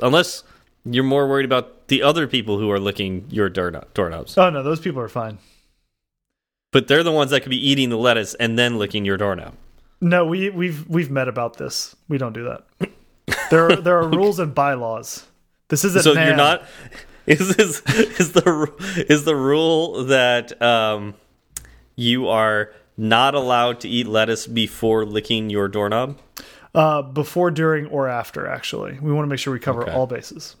unless you're more worried about the other people who are licking your door doorknobs. Oh no, those people are fine. But they're the ones that could be eating the lettuce and then licking your doorknob. No, we we've we've met about this. We don't do that. There are, there are rules and bylaws. This isn't so man. you're not. Is is is the is the rule that um, you are not allowed to eat lettuce before licking your doorknob? Uh, before, during, or after. Actually, we want to make sure we cover Okay. all bases.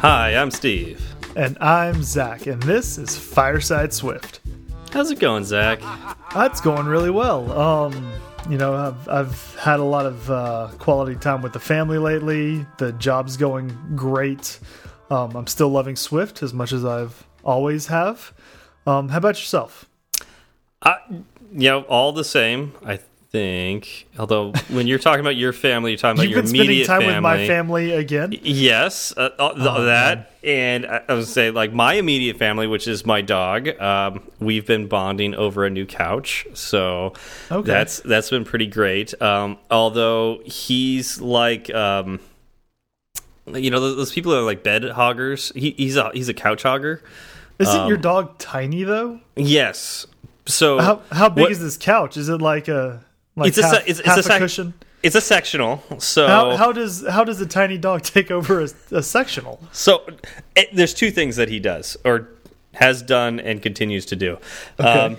Hi, I'm Steve. And I'm Zach, and this is Fireside Swift. How's it going, Zach? That's going really well. Um, you know, I've, I've had a lot of uh, quality time with the family lately. The job's going great. Um, I'm still loving Swift as much as I've always have. Um, how about yourself? I, you know, all the same. I think. Although, when you're talking about your family, you're talking about You've your been spending immediate time family. with my family again. Yes, uh, uh, Oh, that, and I, I would say like my immediate family, which is my dog. Um, we've been bonding over a new couch, so Okay. that's that's been pretty great. Um, although he's like, um, you know, those, those people that are like bed hoggers. He, he's a he's a couch hogger. Isn't your dog tiny though? Yes. So How how big what- is this couch? Is it like a like It's a half, se- it's- it's half a a, cushion? It's a sectional. So How how does how does a tiny dog take over a, a sectional? So it, there's two things that he does or has done and continues to do. Um,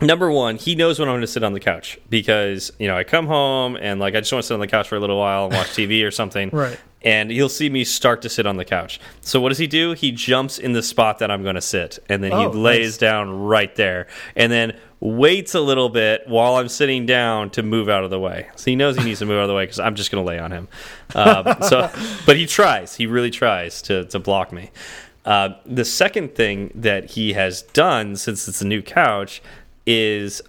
number one, he knows when I'm going to sit on the couch because you know I come home and like I just want to sit on the couch for a little while and watch TV or something. Right. And he'll see me start to sit on the couch. So what does he do? He jumps in the spot that I'm going to sit, and then he Oh, lays nice. down right there, and then waits a little bit while I'm sitting down to move out of the way. So he knows he needs to move out of the way because I'm just going to lay on him. Um, so, but he tries. He really tries to to block me. Uh, the second thing that he has done since it's a new couch is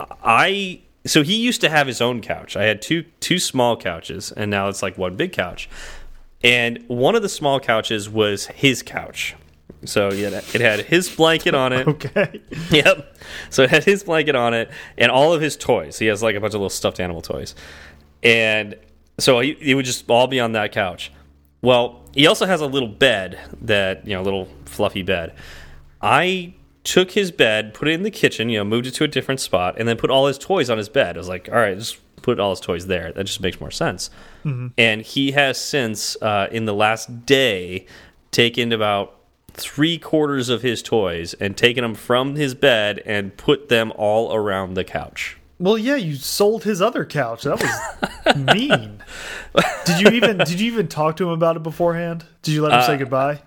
I so he used to have his own couch. I had two two small couches, and now it's like one big couch. And one of the small couches was his couch. So it had, it had his blanket on it. Okay. Yep. So it had his blanket on it and all of his toys. He has like a bunch of little stuffed animal toys. And so he, it would just all be on that couch. Well, he also has a little bed that, you know, a little fluffy bed. I took his bed, put it in the kitchen, you know, moved it to a different spot, and then put all his toys on his bed. I was like, all right, just put all his toys there. That just makes more sense. And he has since, uh, in the last day, taken about three quarters of his toys and taken them from his bed and put them all around the couch. Well, yeah, you sold his other couch. That was mean. Did you even did you even talk to him about it beforehand? Did you let him Uh, say goodbye?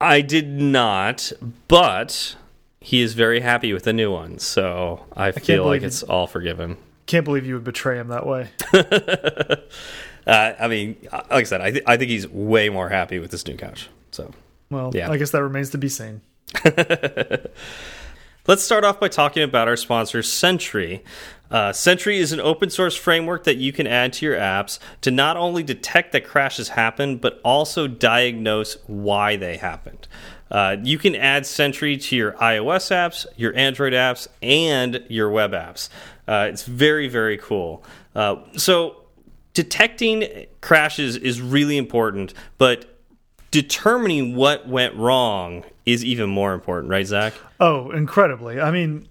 I did not, but he is very happy with the new one, so I feel like it's all forgiven. Can't believe you would betray him that way. Uh, I mean, like I said, I, th I think he's way more happy with this new couch. So Well, Yeah. I guess that remains to be seen. Let's start off by talking about our sponsor, Sentry. Uh, Sentry is an open source framework that you can add to your apps to not only detect that crashes happen, but also diagnose why they happened. Uh, you can add Sentry to your iOS apps, your Android apps, and your web apps. Uh, it's very, very cool. Uh, so, detecting crashes is really important, but determining what went wrong is even more important, right, Zach? Oh, incredibly. I mean,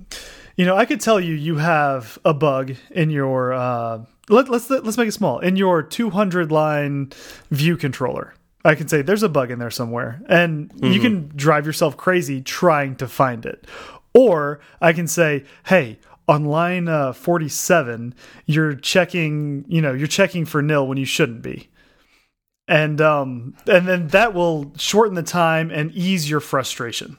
you know, I could tell you you have a bug in your uh let, let's let's make it small. In your 200 line view controller. I can say there's a bug in there somewhere and you can drive yourself crazy trying to find it. Or I can say, "Hey, on line uh, 47, you're checking, you know, you're checking for nil when you shouldn't be." And um and then that will shorten the time and ease your frustration.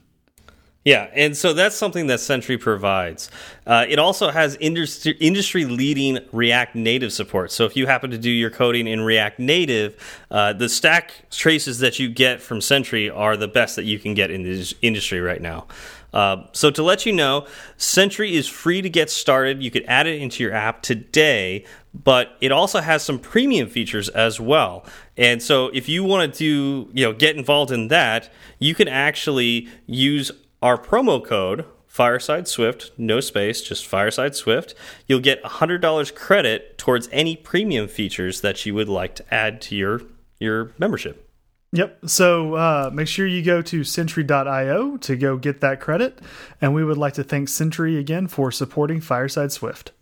Yeah, and so that's something that Sentry provides. Uh, it also has industry, industry leading React Native support. So if you happen to do your coding in React Native, uh, the stack traces that you get from Sentry are the best that you can get in this industry right now. Uh, so to let you know, Sentry is free to get started. You could add it into your app today, but it also has some premium features as well. And so if you want to do, you know, get involved in that, you can actually use our promo code Fireside Swift, no space, just Fireside Swift. You'll get $100 credit towards any premium features that you would like to add to your your membership. Yep. So uh, make sure you go to Sentry.io to go get that credit. And we would like to thank Sentry again for supporting Fireside Swift.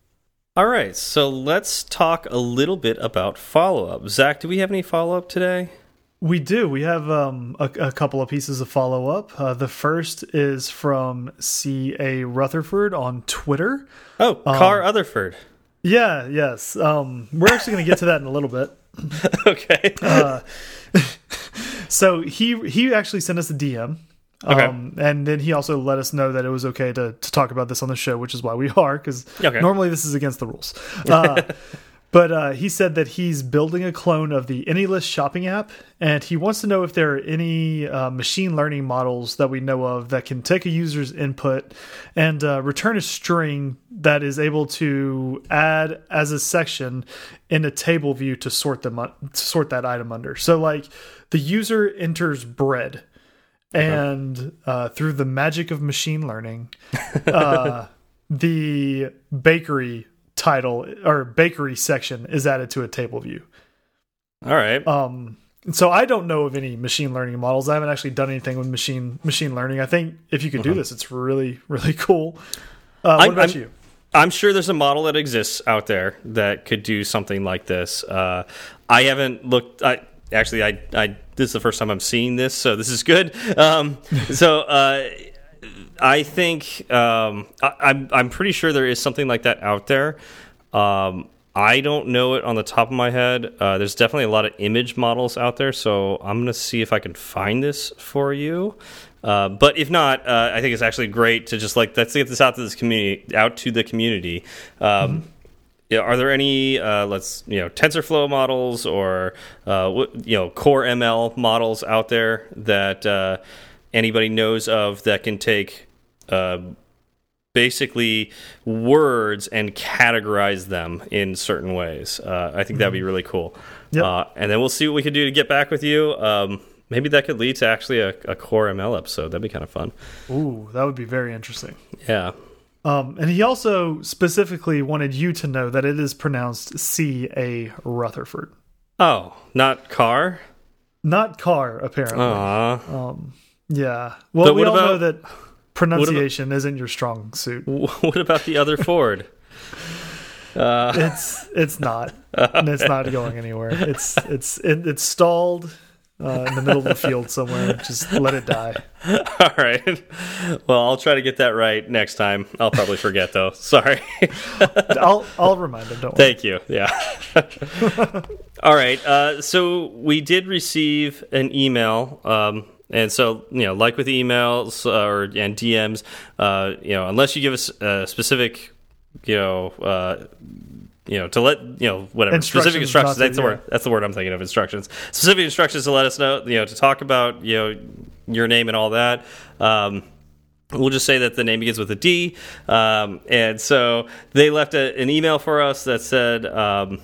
All right. So let's talk a little bit about follow up. Zach, do we have any follow up today? We do. We have um, a, a, couple of pieces of follow up. Uh, the first is from C.A. Rutherford on Twitter. Oh, Car um, Otherford. Yeah, yes. Um, we're actually going to get to that in a little bit. okay. uh, so he he actually sent us a DM. Okay. Um, and then he also let us know that it was okay to, to talk about this on the show, which is why we are, because okay. normally this is against the rules. Uh, but uh, he said that he's building a clone of the AnyList shopping app, and he wants to know if there are any uh, machine learning models that we know of that can take a user's input and uh, return a string that is able to add as a section in a table view to sort them to sort that item under. So, like the user enters bread, and uh, through the magic of machine learning, uh, the bakery title or bakery section is added to a table view. All right. Um so I don't know of any machine learning models. I haven't actually done anything with machine machine learning. I think if you could do uh -huh. this, it's really really cool. Uh, what I'm, about I'm, you? I'm sure there's a model that exists out there that could do something like this. Uh, I haven't looked. I actually, I, I this is the first time I'm seeing this, so this is good. Um, so uh, I think um, I, am I'm, I'm pretty sure there is something like that out there. Um, I don't know it on the top of my head. Uh, there's definitely a lot of image models out there, so I'm gonna see if I can find this for you. Uh, but if not, uh, I think it's actually great to just like let's get this out to this community, out to the community. Um, mm -hmm. Yeah, are there any uh, let's you know TensorFlow models or uh, you know Core ML models out there that uh, anybody knows of that can take uh, basically words and categorize them in certain ways. Uh, I think that'd be mm-hmm. really cool. Yep. Uh, and then we'll see what we can do to get back with you. Um, maybe that could lead to actually a, a, core ML episode. That'd be kind of fun. Ooh, that would be very interesting. Yeah. Um, and he also specifically wanted you to know that it is pronounced C A Rutherford. Oh, not car. Not car, apparently. Aww. Um, yeah. Well, but we all about, know that pronunciation about, isn't your strong suit. What about the other Ford? Uh, it's it's not. and it's not going anywhere. It's it's it, it's stalled uh, in the middle of the field somewhere. Just let it die. All right. Well, I'll try to get that right next time. I'll probably forget though. Sorry. I'll I'll remind him. Don't worry. Thank you. Yeah. All right. Uh, so we did receive an email. Um, and so, you know, like with emails uh, or and DMs, uh, you know, unless you give us a specific, you know, uh, you know, to let you know whatever instructions specific instructions. That's the yeah. word. That's the word I'm thinking of. Instructions, specific instructions to let us know, you know, to talk about you know your name and all that. Um, We'll just say that the name begins with a D. Um, and so they left a, an email for us that said, um,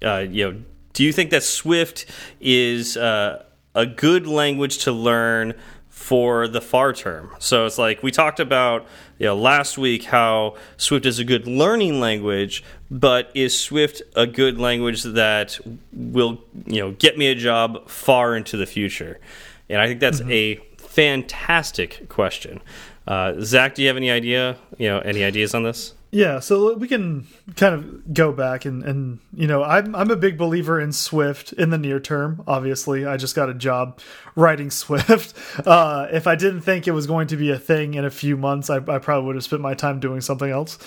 uh, you know, do you think that Swift is uh, a good language to learn for the far term. So it's like we talked about you know last week how Swift is a good learning language, but is Swift a good language that will you know get me a job far into the future? And I think that's mm -hmm. a fantastic question. Uh, Zach, do you have any idea? You know, any ideas on this? Yeah, so we can kind of go back and and you know I'm I'm a big believer in Swift in the near term. Obviously, I just got a job writing Swift. Uh, if I didn't think it was going to be a thing in a few months, I, I probably would have spent my time doing something else.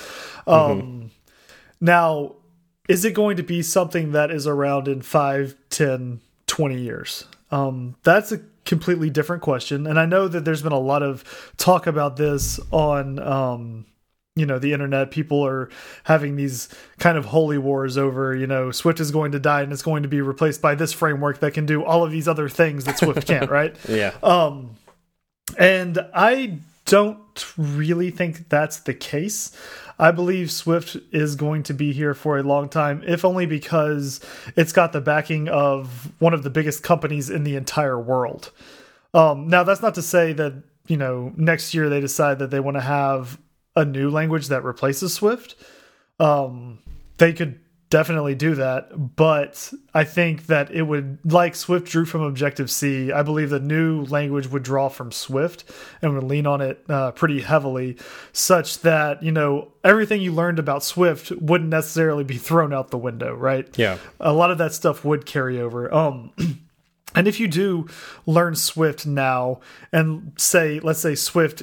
Um, mm -hmm. Now, is it going to be something that is around in 5, 10, 20 years? Um, that's a completely different question, and I know that there's been a lot of talk about this on. Um, you know the internet people are having these kind of holy wars over you know swift is going to die and it's going to be replaced by this framework that can do all of these other things that swift can't right yeah um and i don't really think that's the case. I believe Swift is going to be here for a long time, if only because it's got the backing of one of the biggest companies in the entire world. Um, now, that's not to say that, you know, next year they decide that they want to have a new language that replaces Swift. Um, they could definitely do that. But I think that it would, like Swift drew from Objective C, I believe the new language would draw from Swift and would lean on it uh, pretty heavily, such that, you know, everything you learned about Swift wouldn't necessarily be thrown out the window, right? Yeah. A lot of that stuff would carry over. Um, and if you do learn Swift now and say, let's say Swift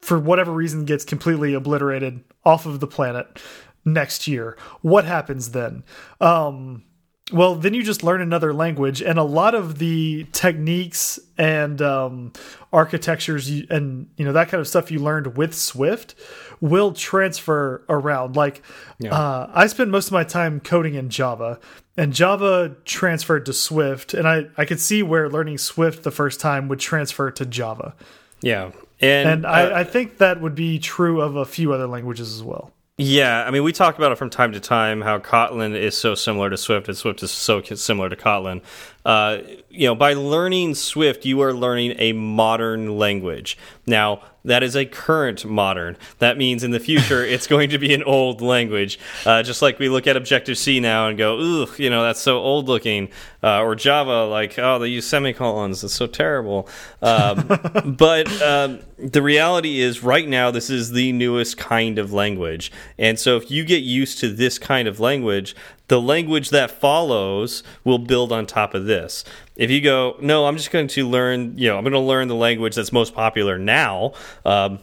for whatever reason gets completely obliterated off of the planet next year. What happens then? Um, well, then you just learn another language, and a lot of the techniques and um, architectures you, and you know that kind of stuff you learned with Swift will transfer around. Like, yeah. uh, I spent most of my time coding in Java, and Java transferred to Swift, and I I could see where learning Swift the first time would transfer to Java. Yeah, and, and uh, I, I think that would be true of a few other languages as well. Yeah, I mean, we talk about it from time to time how Kotlin is so similar to Swift, and Swift is so similar to Kotlin. Uh, you know, by learning Swift, you are learning a modern language. Now, that is a current modern. That means in the future it's going to be an old language. Uh, just like we look at Objective C now and go, ooh, you know, that's so old looking. Uh, or Java, like, oh, they use semicolons. It's so terrible. Um, but um, the reality is, right now, this is the newest kind of language. And so if you get used to this kind of language, the language that follows will build on top of this. If you go, no, I'm just going to learn, you know, I'm going to learn the language that's most popular now. Um,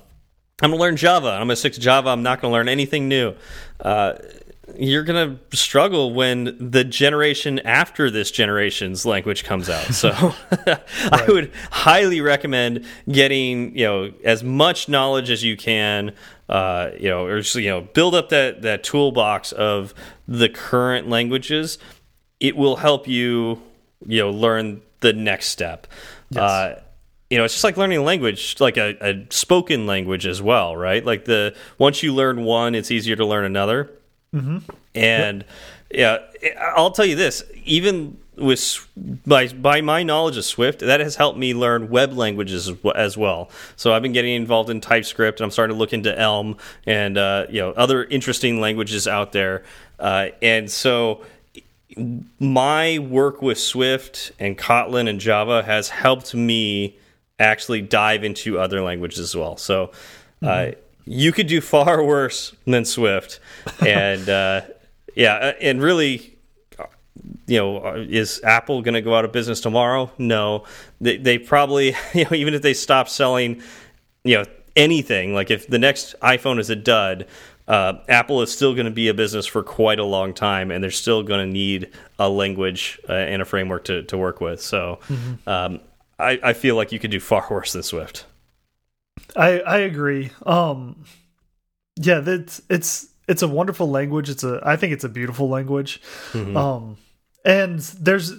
I'm going to learn Java. I'm going to stick to Java. I'm not going to learn anything new. Uh, you're going to struggle when the generation after this generation's language comes out. So right. I would highly recommend getting, you know, as much knowledge as you can uh, you know, or just, you know, build up that that toolbox of the current languages. It will help you, you know, learn the next step. Yes. Uh, you know, it's just like learning a language, like a, a, spoken language as well, right? Like the once you learn one, it's easier to learn another. Mm -hmm. And yep. yeah, I'll tell you this: even with by by my knowledge of Swift, that has helped me learn web languages as well. So I've been getting involved in TypeScript, and I'm starting to look into Elm and uh, you know other interesting languages out there. Uh, and so my work with Swift and Kotlin and Java has helped me actually dive into other languages as well. So mm -hmm. you could do far worse than Swift, and uh, yeah, and really you know, uh, is Apple going to go out of business tomorrow? No, they, they probably, you know, even if they stop selling, you know, anything, like if the next iPhone is a dud, uh, Apple is still going to be a business for quite a long time, and they're still going to need a language uh, and a framework to, to work with. So, mm -hmm. um, I, I feel like you could do far worse than Swift. I I agree. Um, yeah, that's it's it's a wonderful language. It's a I think it's a beautiful language. Mm -hmm. Um, and there's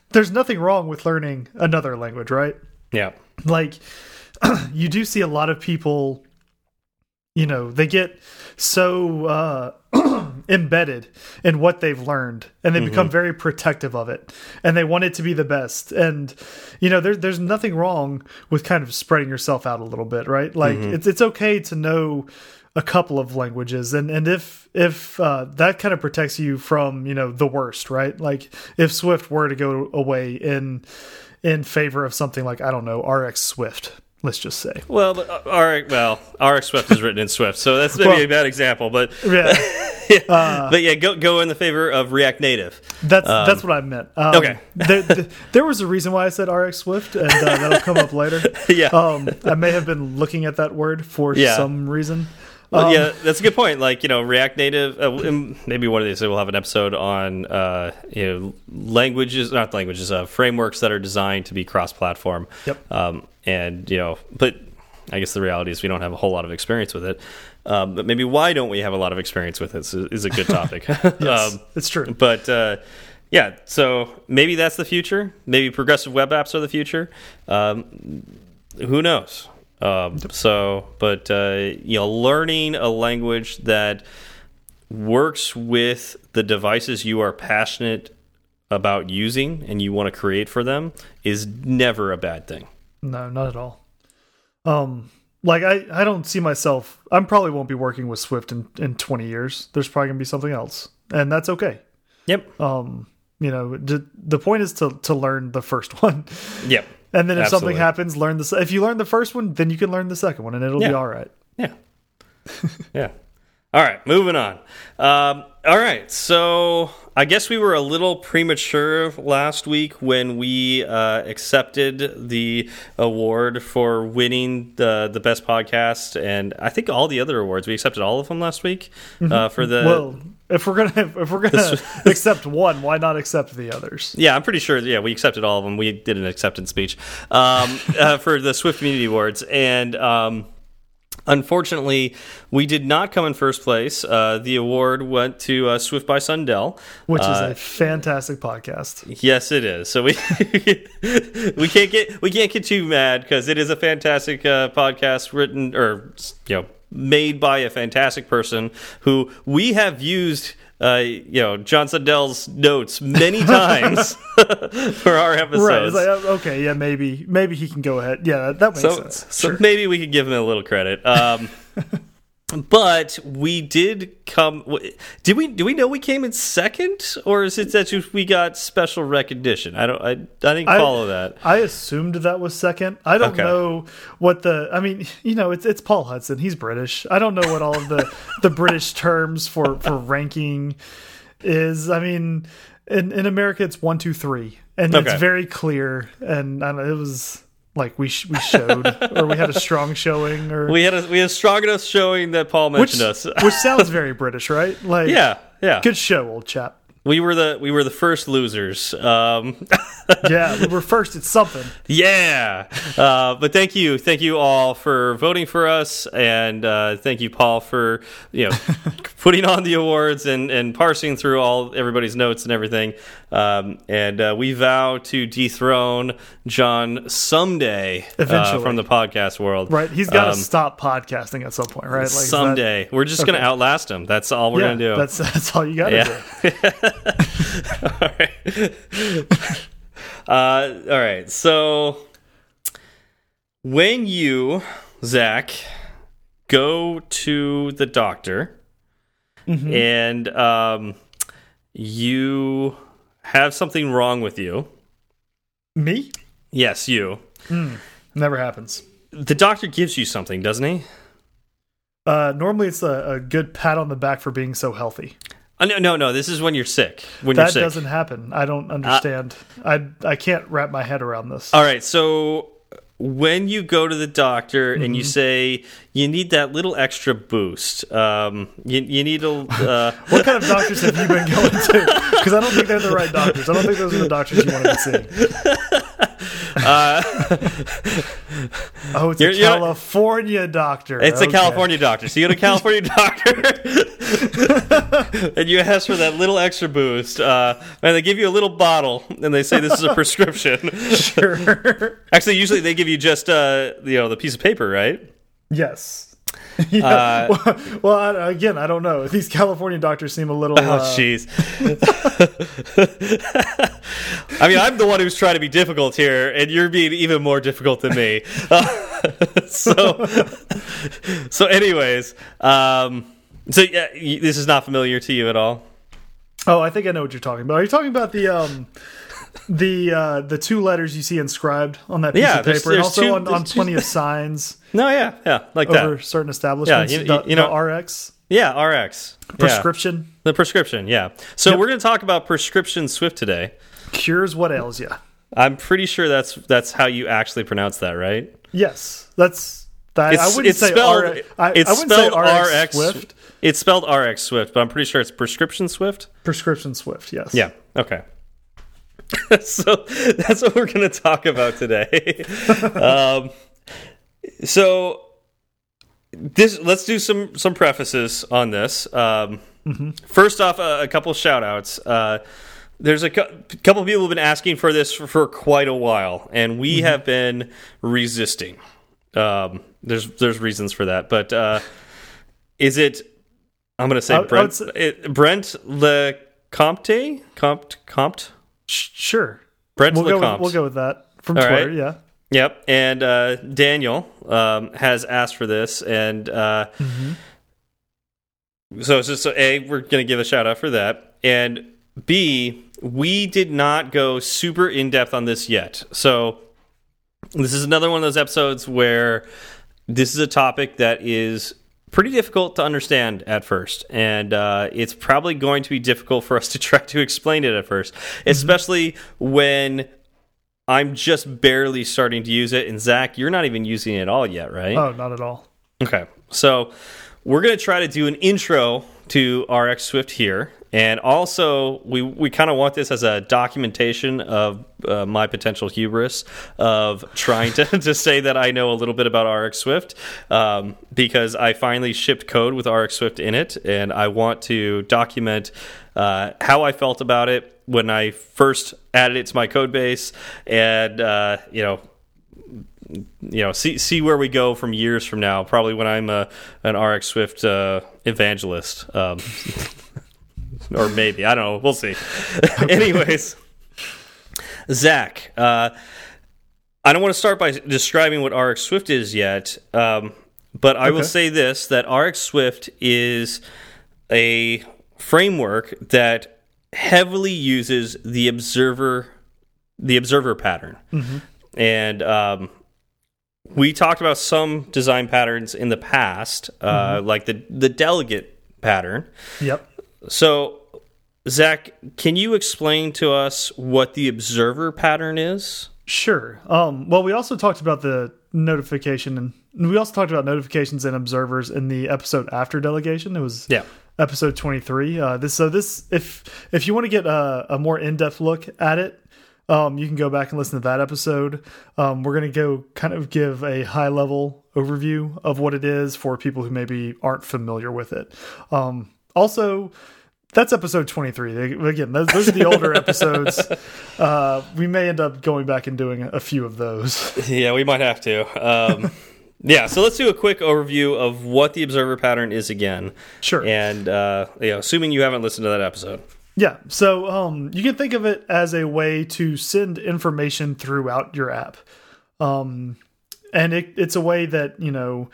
there's nothing wrong with learning another language, right? Yeah. Like you do see a lot of people you know, they get so uh embedded in what they've learned and they mm -hmm. become very protective of it and they want it to be the best and you know there, there's nothing wrong with kind of spreading yourself out a little bit right like mm -hmm. it's it's okay to know a couple of languages. And and if if uh, that kind of protects you from you know the worst right? Like if swift were to go away in in favor of something like i don't know rx swift let's just say. Well uh, RX, well rx swift is written in swift so that's maybe well, a bad example but yeah, yeah. Uh, but yeah go go in the favor of react native. That's um, that's what i meant. Um, okay. there, there, was a reason why i said rx swift and uh, that'll come up later. Yeah. Um, i may have been looking at that word for yeah. some reason well, um, yeah, that's a good point. Like you know, React Native. Uh, maybe one of these we'll have an episode on uh, you know languages, not languages, uh, frameworks that are designed to be cross-platform. Yep. Um, and you know, but I guess the reality is we don't have a whole lot of experience with it. Um, but maybe why don't we have a lot of experience with it is, is a good topic. yes, um, it's true. But uh, yeah, so maybe that's the future. Maybe progressive web apps are the future. Um, who knows? Um, so, but uh, you know, learning a language that works with the devices you are passionate about using and you want to create for them is never a bad thing. No, not at all. Um, like I, I don't see myself. I probably won't be working with Swift in in twenty years. There's probably gonna be something else, and that's okay. Yep. Um, you know, the point is to to learn the first one. Yep. And then if Absolutely. something happens, learn the. If you learn the first one, then you can learn the second one, and it'll yeah. be all right. Yeah. yeah. All right, moving on. Um, all right, so I guess we were a little premature last week when we uh, accepted the award for winning the the best podcast, and I think all the other awards we accepted all of them last week uh, mm-hmm. for the. Well, if we're gonna if we're gonna accept one, why not accept the others? Yeah, I'm pretty sure. Yeah, we accepted all of them. We did an acceptance speech um, uh, for the Swift Community Awards, and. Um, Unfortunately, we did not come in first place. Uh, the award went to uh, Swift by Sundell, which is uh, a fantastic podcast. Yes, it is. So we we can't get we can't get too mad because it is a fantastic uh, podcast written or you know made by a fantastic person who we have used uh, you know, John Sundell's notes many times for our episodes. Right. Like, uh, okay, yeah, maybe maybe he can go ahead. Yeah, that, that makes so, sense. So sure. maybe we could give him a little credit. Um, but we did come. Did we? Do we know we came in second, or is it that we got special recognition? I don't. I, I didn't follow I, that. I assumed that was second. I don't okay. know what the. I mean, you know, it's it's Paul Hudson. He's British. I don't know what all of the the British terms for for ranking is. I mean, in in America, it's one, two, three, and okay. it's very clear. And I know, it was like we sh we showed or we had a strong showing or we had a we had a strong enough showing that Paul mentioned which, us, which sounds very British, right? Like yeah, yeah, good show, old chap. We were the we were the first losers. Um, yeah, we were first at something. Yeah, uh, but thank you, thank you all for voting for us, and uh, thank you, Paul, for you know putting on the awards and and parsing through all everybody's notes and everything. Um, and uh, we vow to dethrone John someday, uh, eventually from the podcast world. Right, he's got to um, stop podcasting at some point, right? Like someday, that... we're just okay. going to outlast him. That's all we're yeah, going to do. That's that's all you got to yeah. do. all right. Uh, all right. So when you, Zach, go to the doctor mm -hmm. and um, you have something wrong with you. Me? Yes, you. Mm, never happens. The doctor gives you something, doesn't he? Uh, normally, it's a, a good pat on the back for being so healthy. Uh, no, no, no. This is when you're sick. When that you're sick. doesn't happen. I don't understand. Uh, I I can't wrap my head around this. All right, so when you go to the doctor mm -hmm. and you mm-hmm. say you need that little extra boost, um, you, you need a. Uh... what kind of doctors have you been going to? Because I don't think they're the right doctors. I don't think those are the doctors you want to be seeing. Uh, oh, it's you're, a California doctor. It's okay. a California doctor. So you go to California doctor, and you ask for that little extra boost, uh, and they give you a little bottle, and they say this is a prescription. sure. Actually, usually they give you just uh, you know the piece of paper, right? Yes. yeah. Uh, well, well I, again, I don't know. These California doctors seem a little. Oh, uh, jeez. I mean, I'm the one who's trying to be difficult here, and you're being even more difficult than me. Uh, so, so, anyways, um, so yeah, this is not familiar to you at all. Oh, I think I know what you're talking about. Are you talking about the um, the uh, the two letters you see inscribed on that piece yeah, of paper, there's, there's and also two, on, on plenty of signs. No, yeah, yeah, like over that. certain establishments. Yeah, you, you, you know, RX. Yeah, RX prescription. Yeah. The prescription, yeah. So yep. we're going to talk about prescription Swift today. Cures what ails you. I'm pretty sure that's that's how you actually pronounce that, right? Yes, that's that. It's, I wouldn't it's say spelled, R, I, it's I spelled RX, RX Swift. It's spelled RX Swift, but I'm pretty sure it's prescription Swift. Prescription Swift, yes. Yeah. Okay. so that's what we're going to talk about today. um, so this let's do some some prefaces on this. Um, mm -hmm. First off, a, a couple shout outs. Uh, there's a couple of people have been asking for this for, for quite a while, and we mm -hmm. have been resisting. Um, there's there's reasons for that, but uh, is it? I'm going to say I- I Brent say- it, Brent Le Comte Comte Comte Sh sure. Brent We'll go, with, we'll go with that from All Twitter. right. Yeah. Yep, and uh, Daniel um, has asked for this, and uh, so it's just so a we're going to give a shout out for that, and b we did not go super in depth on this yet. So this is another one of those episodes where this is a topic that is pretty difficult to understand at first and uh, it's probably going to be difficult for us to try to explain it at first especially when i'm just barely starting to use it and zach you're not even using it at all yet right? Oh, not at all. Okay, so we're going to try to do an intro to RX Swift here, and also we we kind of want this as a documentation of uh, my potential hubris of trying to to say that I know a little bit about RX Swift um, because I finally shipped code with RX Swift in it, and I want to document uh, how I felt about it when I first added it to my code base, and uh, you know you know see see where we go from years from now probably when i'm a, an rx swift uh, evangelist um, or maybe. I don't know. We'll see. Anyways. Zach uh, i don't want to start by describing what rx swift is yet um, but i will say this that rx swift is a framework that heavily uses the observer the observer pattern. And um, we talked about some design patterns in the past, uh, like the the delegate pattern. Yep. So, Zach, can you explain to us what the observer pattern is? Sure. Um, well, we also talked about the notification, and we also talked about notifications and observers in the episode after delegation. It was Yeah. episode 23 uh this so this if if you want to get a, a more in-depth look at it um you can go back and listen to that episode um we're going to go kind of give a high level overview of what it is for people who maybe aren't familiar with it um also that's episode 23 again those, those are the older episodes uh we may end up going back and doing a few of those Yeah, we might have to. Um, yeah, so let's do a quick overview of what the observer pattern is again. Sure. And uh, you know, assuming you haven't listened to that episode. Yeah, so um, you can think of it as a way to send information throughout your app, um, and it, it's a way that you know,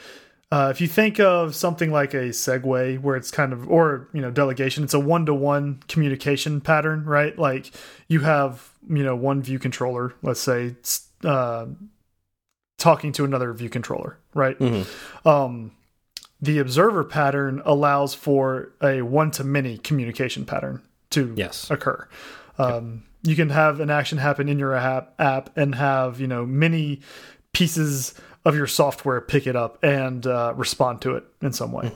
uh, if you think of something like a segue, where it's kind of or you know delegation, it's a one-to-one communication pattern, right? Like you have you know one view controller, let's say, uh, talking to another view controller, right? Um, the observer pattern allows for a one-to-many communication pattern to Yes. occur. Um, You can have an action happen in your app, app and have you know many pieces of your software pick it up and uh, respond to it in some way.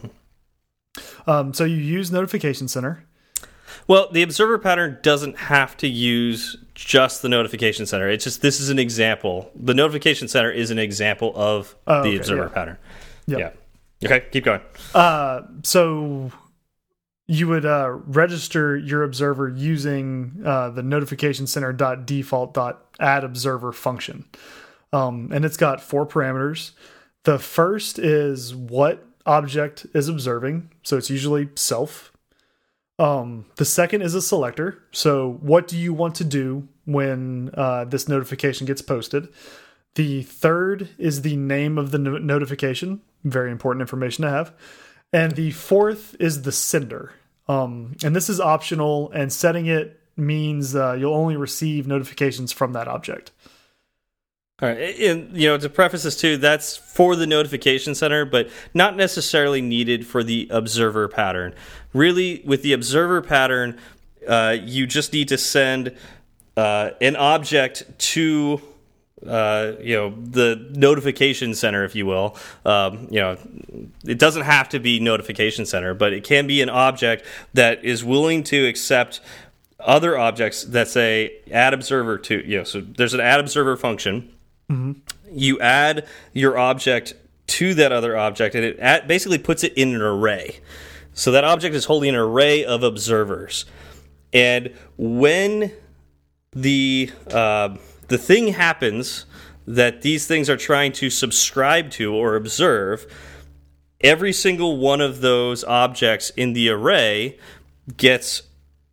um, so you use Notification Center. Well, the observer pattern doesn't have to use just the notification center. It's just this is an example. The notification center is an example of Oh, the okay, observer yeah. pattern. Yep. Yeah. Okay, keep going. Uh, so you would uh, register your observer using uh, the notification center dot default dot add observer function. Um, and it's got four parameters. The first is what object is observing. So it's usually self. Um, the second is a selector. So what do you want to do when uh, this notification gets posted? The third is the name of the no notification. Very important information to have. And the fourth is the sender. Um, and this is optional, and setting it means uh, you'll only receive notifications from that object. All right, and you know to preface this too, that's for the notification center, but not necessarily needed for the observer pattern. Really, with the observer pattern, uh, you just need to send uh, an object to uh, you know the notification center, if you will. Um, you know, it doesn't have to be notification center, but it can be an object that is willing to accept other objects that say add observer to you know so there's an add observer function you add your object to that other object and it add, basically puts it in an array. So that object is holding an array of observers. And when the uh, the thing happens that these things are trying to subscribe to or observe, every single one of those objects in the array gets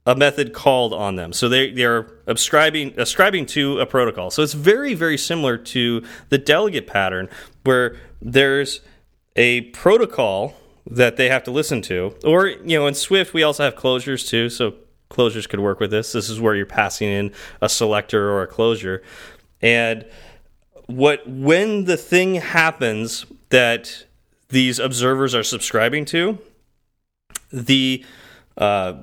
a method called on them. So they they're ascribing ascribing to a protocol. So it's very very similar to the delegate pattern where there's a protocol that they have to listen to. Or you know in Swift we also have closures too. So closures could work with this. This is where you're passing in a selector or a closure. And what when the thing happens that these observers are subscribing to, the uh,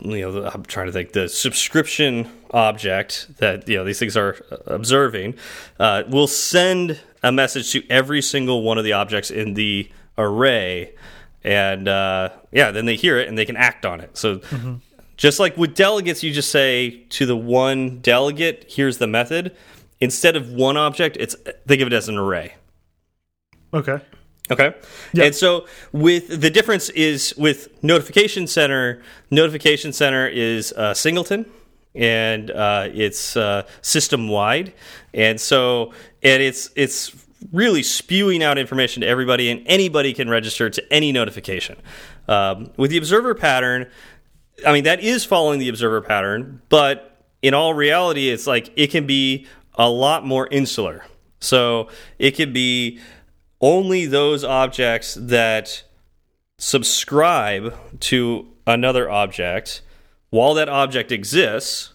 you know, I'm trying to think the subscription object that you know these things are observing uh, will send a message to every single one of the objects in the array, and uh, yeah, then they hear it and they can act on it. So. Mm -hmm. Just like with delegates, you just say to the one delegate, "Here's the method." Instead of one object, it's think of it as an array. Okay. Okay. Yep. And so with the difference is with notification center, notification center is uh, singleton and uh, it's uh, system wide. And so and it's it's really spewing out information to everybody and anybody can register to any notification. Um, with the observer pattern, I mean that is following the observer pattern, but in all reality it's like it can be a lot more insular. So it could be only those objects that subscribe to another object while that object exists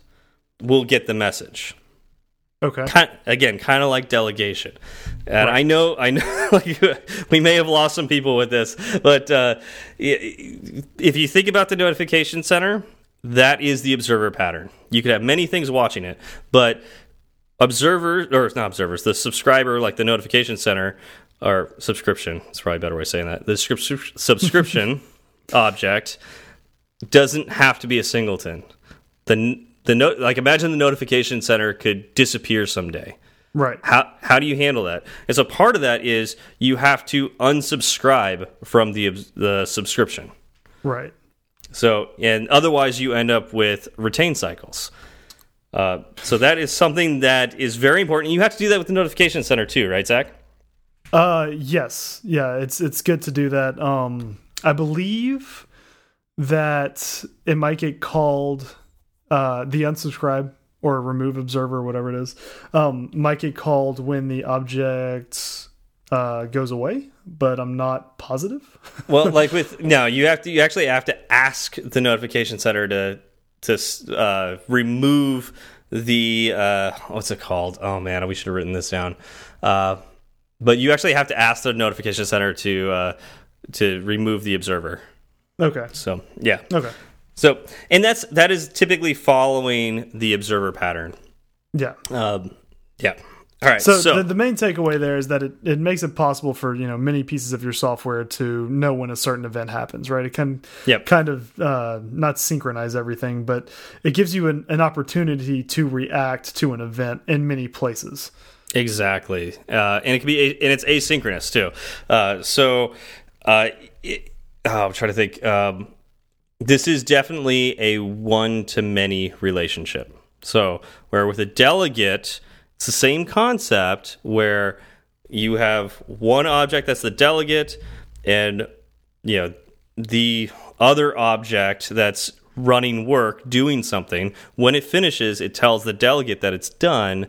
will get the message. Okay. Kind, again, kind of like delegation. And right. I know, I know, like, we may have lost some people with this, but uh, if you think about the notification center, that is the observer pattern. You could have many things watching it, but observers, or not observers, the subscriber, like the notification center, or subscription. It's probably a better way of saying that. The subscription object doesn't have to be a singleton. The the like imagine the notification center could disappear someday. Right. How how do you handle that? And so part of that is you have to unsubscribe from the the subscription. Right. So and otherwise you end up with retain cycles. Uh, so that is something that is very important. You have to do that with the notification center too, right, Zach? Uh, yes, yeah, it's it's good to do that. Um, I believe that it might get called uh, the unsubscribe or remove observer, whatever it is, um, might get called when the object uh, goes away, but I'm not positive. well, like with no, you have to you actually have to ask the notification center to to uh, remove the uh, what's it called? Oh man, we should have written this down. Uh, but you actually have to ask the notification center to uh, to remove the observer. Okay. So yeah. Okay. So and that's that is typically following the observer pattern. Yeah. Um, yeah. All right. So, so the, the, main takeaway there is that it, it makes it possible for you know many pieces of your software to know when a certain event happens, right? It can yep. kind of uh, not synchronize everything, but it gives you an, an opportunity to react to an event in many places. Exactly, uh, and it can be and it's asynchronous too. Uh, so uh, it, oh, I'm trying to think. Um, this is definitely a one to many relationship. So where with a delegate, it's the same concept where you have one object that's the delegate, and you know the other object that's running work doing something. When it finishes, it tells the delegate that it's done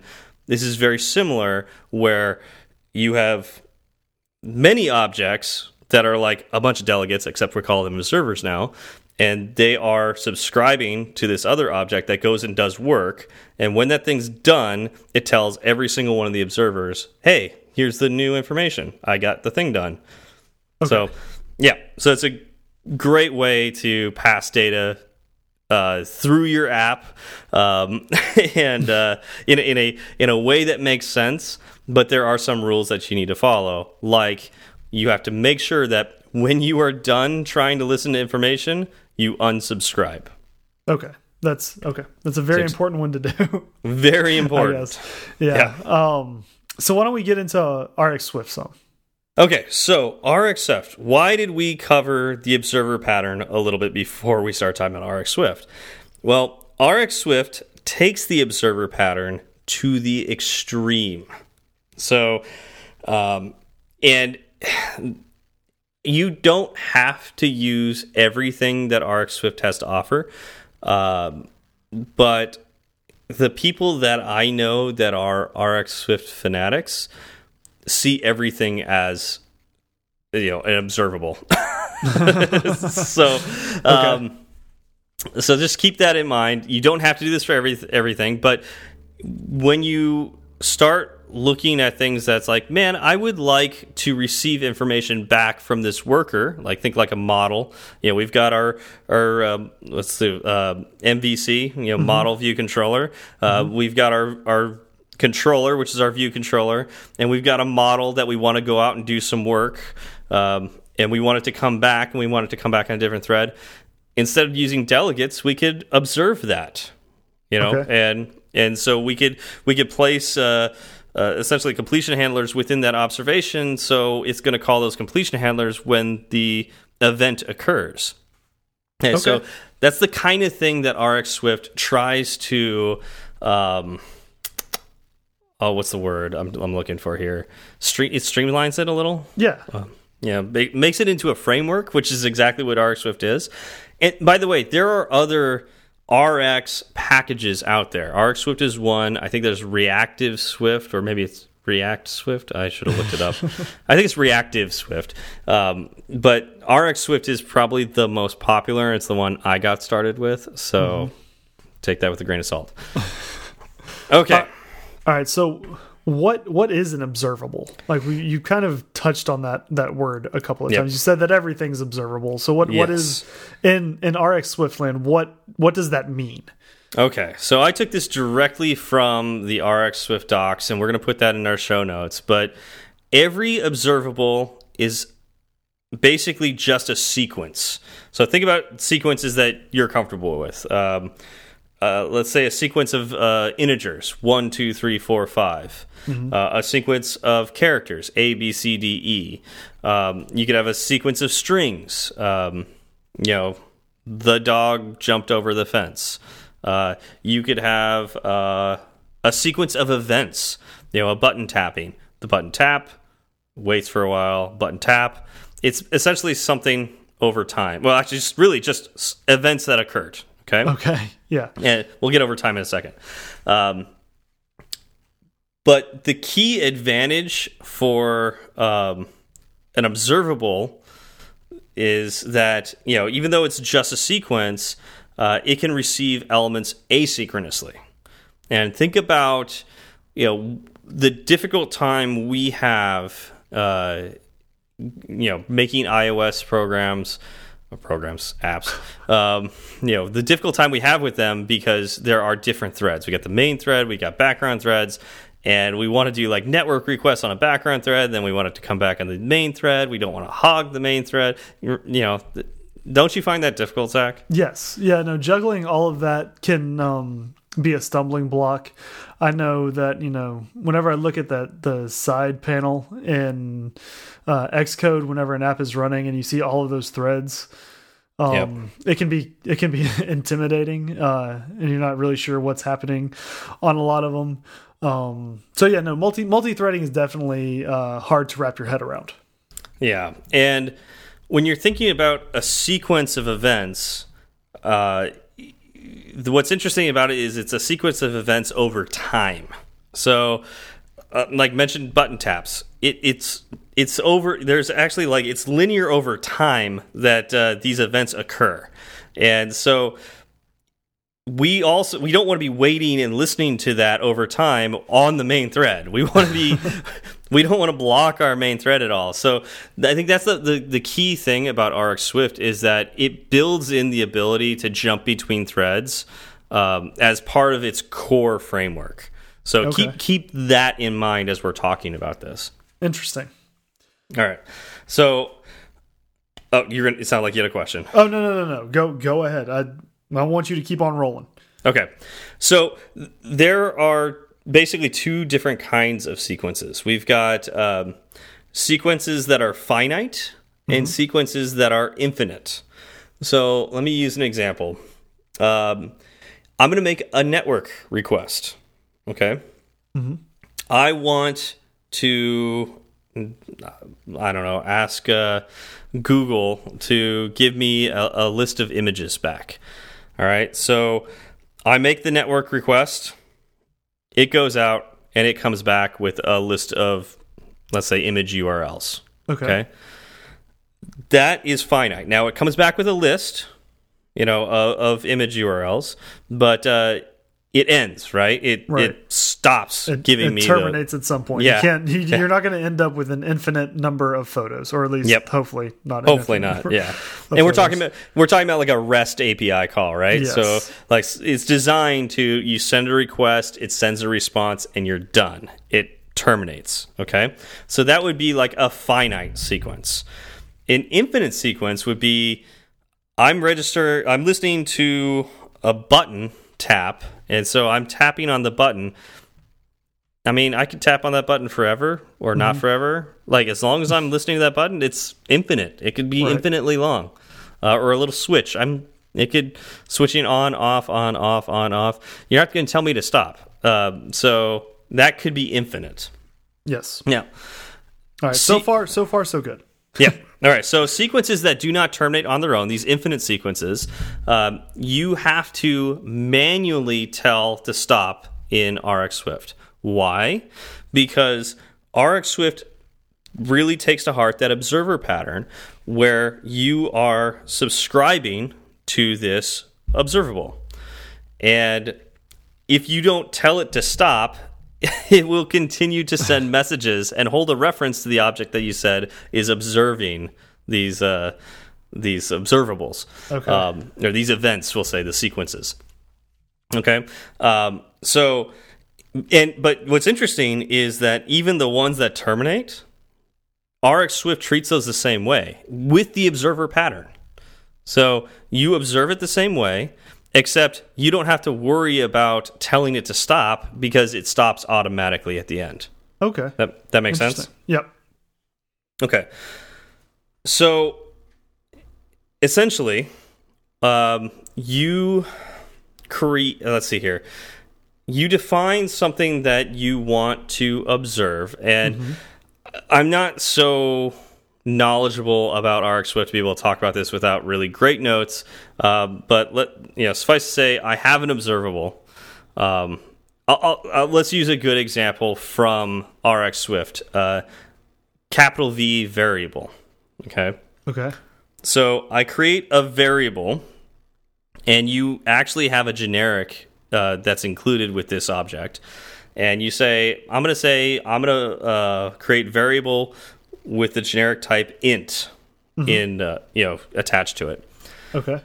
this is very similar where you have many objects that are like a bunch of delegates, except we call them observers now, and they are subscribing to this other object that goes and does work. And when that thing's done, it tells every single one of the observers, hey, here's the new information. I got the thing done. Okay. So, yeah, so it's a great way to pass data uh, through your app um, and uh, in, in a in a way that makes sense. But there are some rules that you need to follow, like you have to make sure that when you are done trying to listen to information, you unsubscribe. Okay. That's okay. That's a very important one to do. very important. Yeah. yeah. Um, so why don't we get into RX Swift some? Okay, so RX Swift. Why did we cover the observer pattern a little bit before we start talking about RX Swift? Well, RX Swift takes the observer pattern to the extreme. So, um, and you don't have to use everything that RX Swift has to offer, um, but the people that I know that are RX Swift fanatics see everything as you know an observable. so, um, so just keep that in mind. You don't have to do this for every everything, but when you start looking at things that's like, man, I would like to receive information back from this worker. Like think like a model. You know, we've got our our um, let's see, uh, MVC, you know, mm -hmm. model view controller. Uh, mm -hmm. We've got our our controller, which is our view controller, and we've got a model that we want to go out and do some work. Um, and we want it to come back, and we want it to come back on a different thread. Instead of using delegates, we could observe that, you know, okay. and and so we could we could place. Uh, uh, essentially completion handlers within that observation. So it's going to call those completion handlers when the event occurs. Okay, okay. So that's the kind of thing that RX Swift tries to. Um, oh, what's the word I'm, I'm looking for here? Stream, it streamlines it a little. Yeah. Um, yeah, makes it into a framework, which is exactly what RX Swift is. And by the way, there are other RX packages out there. RX Swift is one. I think there's Reactive Swift, or maybe it's React Swift. I should have looked it up. I think it's Reactive Swift. Um, but RX Swift is probably the most popular. It's the one I got started with. So mm -hmm. take that with a grain of salt. Okay. Uh, all right. So what what is an observable like we, you kind of touched on that that word a couple of yep. times you said that everything's observable so what yes. what is in in rx swiftland what what does that mean okay so i took this directly from the rx swift docs and we're going to put that in our show notes but every observable is basically just a sequence so think about sequences that you're comfortable with um, uh, let's say a sequence of uh, integers one two three four five. Mm -hmm. uh, a sequence of characters a b c d e. Um, you could have a sequence of strings. Um, you know the dog jumped over the fence. Uh, you could have uh, a sequence of events. You know a button tapping. The button tap waits for a while. Button tap. It's essentially something over time. Well actually just really just events that occurred. Okay. Okay. Yeah. And we'll get over time in a second. Um, but the key advantage for um, an observable is that you know even though it's just a sequence, uh, it can receive elements asynchronously. And think about you know the difficult time we have, uh, you know, making iOS programs programs, apps. Um, you know, the difficult time we have with them because there are different threads. We got the main thread, we got background threads, and we want to do like network requests on a background thread. Then we want it to come back on the main thread. We don't want to hog the main thread. You know, don't you find that difficult, Zach? Yes. Yeah. No, juggling all of that can um, be a stumbling block. I know that you know whenever I look at that the side panel in uh, Xcode, whenever an app is running and you see all of those threads, um, yep. it can be it can be intimidating, uh, and you're not really sure what's happening on a lot of them. Um, so yeah, no multi multi threading is definitely uh, hard to wrap your head around. Yeah, and when you're thinking about a sequence of events, uh, what's interesting about it is it's a sequence of events over time. So, uh, like mentioned, button taps. It, it's it's over. There's actually like it's linear over time that uh, these events occur, and so we also we don't want to be waiting and listening to that over time on the main thread. We want to be we don't want to block our main thread at all. So I think that's the, the, the key thing about RX Swift is that it builds in the ability to jump between threads um, as part of its core framework. So okay. keep keep that in mind as we're talking about this. Interesting. All right. So oh, you're gonna. It sounded like you had a question. Oh no no no no. Go go ahead. I I want you to keep on rolling. Okay. So there are basically two different kinds of sequences. We've got um, sequences that are finite mm -hmm. and mm-hmm. sequences that are infinite. So let me use an example. Um, I'm going to make a network request. Okay. Mm -hmm. I want to I don't know, ask uh, Google to give me a, a list of images back. All right, so I make the network request, it goes out, and it comes back with a list of, let's say, image URLs. Okay. Okay. That is finite. Now it comes back with a list, you know, of, of image URLs, but uh, it ends right. It Right. it stops It, giving it me the, terminates at some point. Yeah. You can't. You, you're not going to end up with an infinite number of photos, or at least, Yep. hopefully not. Hopefully not. Yeah. And we're talking about we're talking about like a REST API call, right? Yes. So like it's designed to you send a request, it sends a response, and you're done. It terminates. Okay. So that would be like a finite sequence. An infinite sequence would be I'm register I'm listening to a button tap, and so I'm tapping on the button. I mean, I could tap on that button forever or not forever. Like as long as I'm listening to that button, it's infinite. It could be Right. infinitely long, uh, or a little switch. I'm it could switching on off on off on off. You're not going to tell me to stop. Um, so that could be infinite. Yes. Yeah. All right. So far, so far, so good. yeah. All right. So sequences that do not terminate on their own, these infinite sequences, um, you have to manually tell to stop in RX Swift. Why? Because RX Swift really takes to heart that observer pattern where you are subscribing to this observable. And if you don't tell it to stop, it will continue to send messages and hold a reference to the object that you said is observing these uh, these observables, Okay. um, or these events. We'll say the sequences. Okay, um, so and but what's interesting is that even the ones that terminate, RX Swift treats those the same way with the observer pattern. So you observe it the same way, except you don't have to worry about telling it to stop because it stops automatically at the end. Okay. That that makes sense. Yep. Okay. So essentially, um, you create. Let's see here. You define something that you want to observe, and I'm not so knowledgeable about RX Swift to be able to talk about this without really great notes. Um, but let you know, suffice to say, I have an observable. Um, I'll, I'll, uh, let's use a good example from RX Swift. Uh, capital V variable. Okay. Okay. So I create a variable, and you actually have a generic uh, that's included with this object. And you say, I'm going to say, I'm going to uh, create variable with the generic type int in, uh, you know, attached to it. Okay.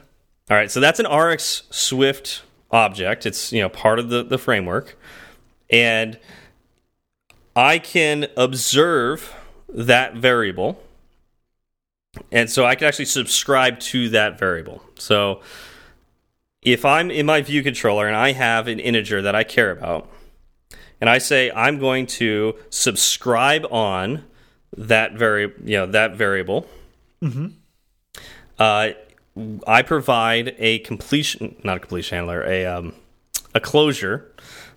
All right, so that's an RX Swift object. It's you know part of the the framework, and I can observe that variable, and so I can actually subscribe to that variable. So if I'm in my view controller and I have an integer that I care about, and I say I'm going to subscribe on that vari you know that variable uh, I provide a completion, not a completion handler, a um, a closure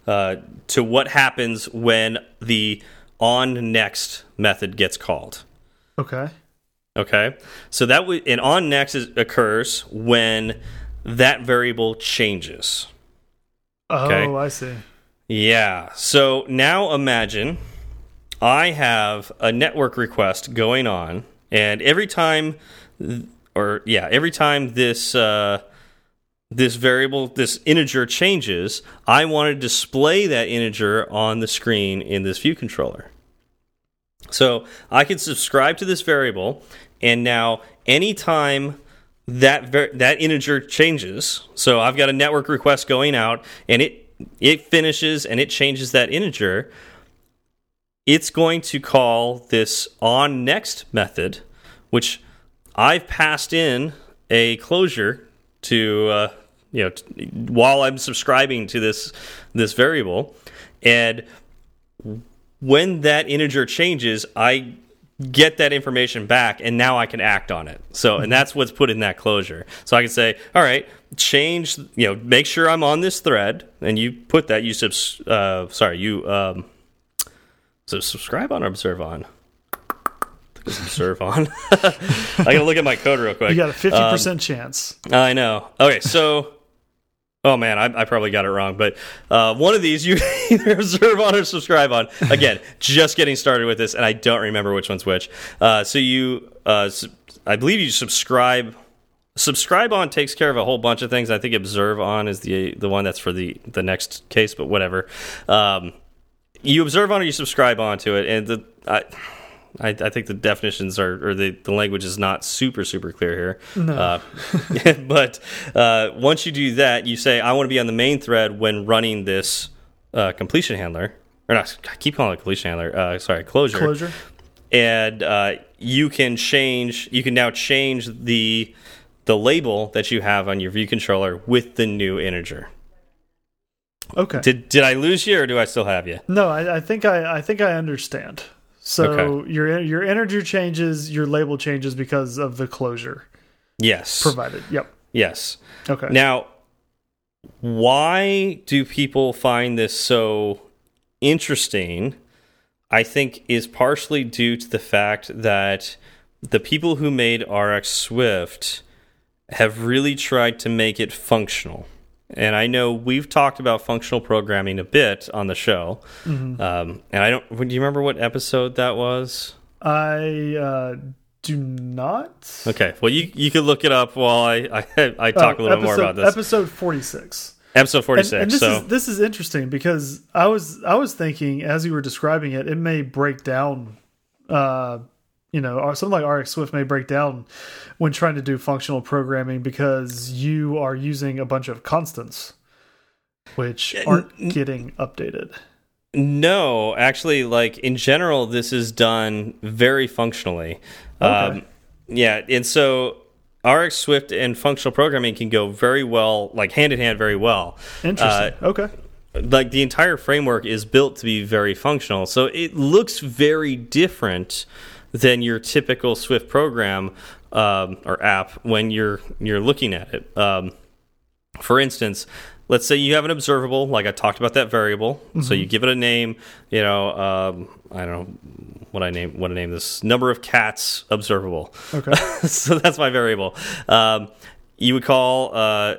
uh, to what happens when the on next method gets called. Okay. Okay, so that would an on next is, occurs when that variable changes. Oh, Okay. I see. Yeah. So now imagine I have a network request going on, and every time, or yeah, every time this uh, this variable, this integer changes, I want to display that integer on the screen in this view controller. So I can subscribe to this variable, and now anytime that that integer changes, so I've got a network request going out, and it it finishes and it changes that integer. It's going to call this on next method, which I've passed in a closure to uh, you know while I'm subscribing to this this variable, and when that integer changes, I get that information back and now I can act on it. So, and that's what's put in that closure. So I can say, all right, change, you know, make sure I'm on this thread and you put that, you subs, uh, sorry, you, um, So subscribe on or observe on? observe on. I gotta look at my code real quick. You got a fifty um, percent chance. I know. Okay, so oh man, I, I probably got it wrong, but uh, one of these you either observe on or subscribe on. Again, just getting started with this, and I don't remember which one's which. Uh, so you, uh, I believe you subscribe. Subscribe on takes care of a whole bunch of things. I think observe on is the the one that's for the the next case, but whatever. Um, you observe on or you subscribe on to it, and the I, I, I, think the definitions are, or the, the language is not super, super clear here. No. Uh, but uh, once you do that, you say, I want to be on the main thread when running this uh, completion handler. Or not, I keep calling it completion handler. Uh, sorry, closure. Closure. And uh, you can change, you can now change the the label that you have on your view controller with the new integer. Okay. Did did I lose you or do I still have you? No, I, I think I I think I understand. So okay. your your integer changes, your label changes because of the closure. Yes. Provided. Yep. Yes. Okay. Now, why do people find this so interesting? I think is partially due to the fact that the people who made RX Swift have really tried to make it functional. And I know we've talked about functional programming a bit on the show. Mm -hmm. um, and I don't. Do you remember what episode that was? I uh, do not. Okay. Well, you you could look it up while I I, I talk uh, a little episode, more about this. Episode forty six. Episode forty six. And, and, this so. is this is interesting because I was I was thinking as you were describing it, it may break down uh, you know, something like RX Swift may break down when trying to do functional programming because you are using a bunch of constants which aren't getting updated. No, actually, like in general, this is done very functionally. Okay. Um, yeah, and so RX Swift and functional programming can go very well, like hand in hand, very well. Interesting. Uh, okay. Like the entire framework is built to be very functional, so it looks very different than your typical Swift program um, or app when you're you're looking at it. Um, for instance, let's say you have an observable, like I talked about that variable. Mm -hmm. So you give it a name. You know, um, I don't know what I name what I name this number of cats observable. Okay, so that's my variable. Um, you would call uh,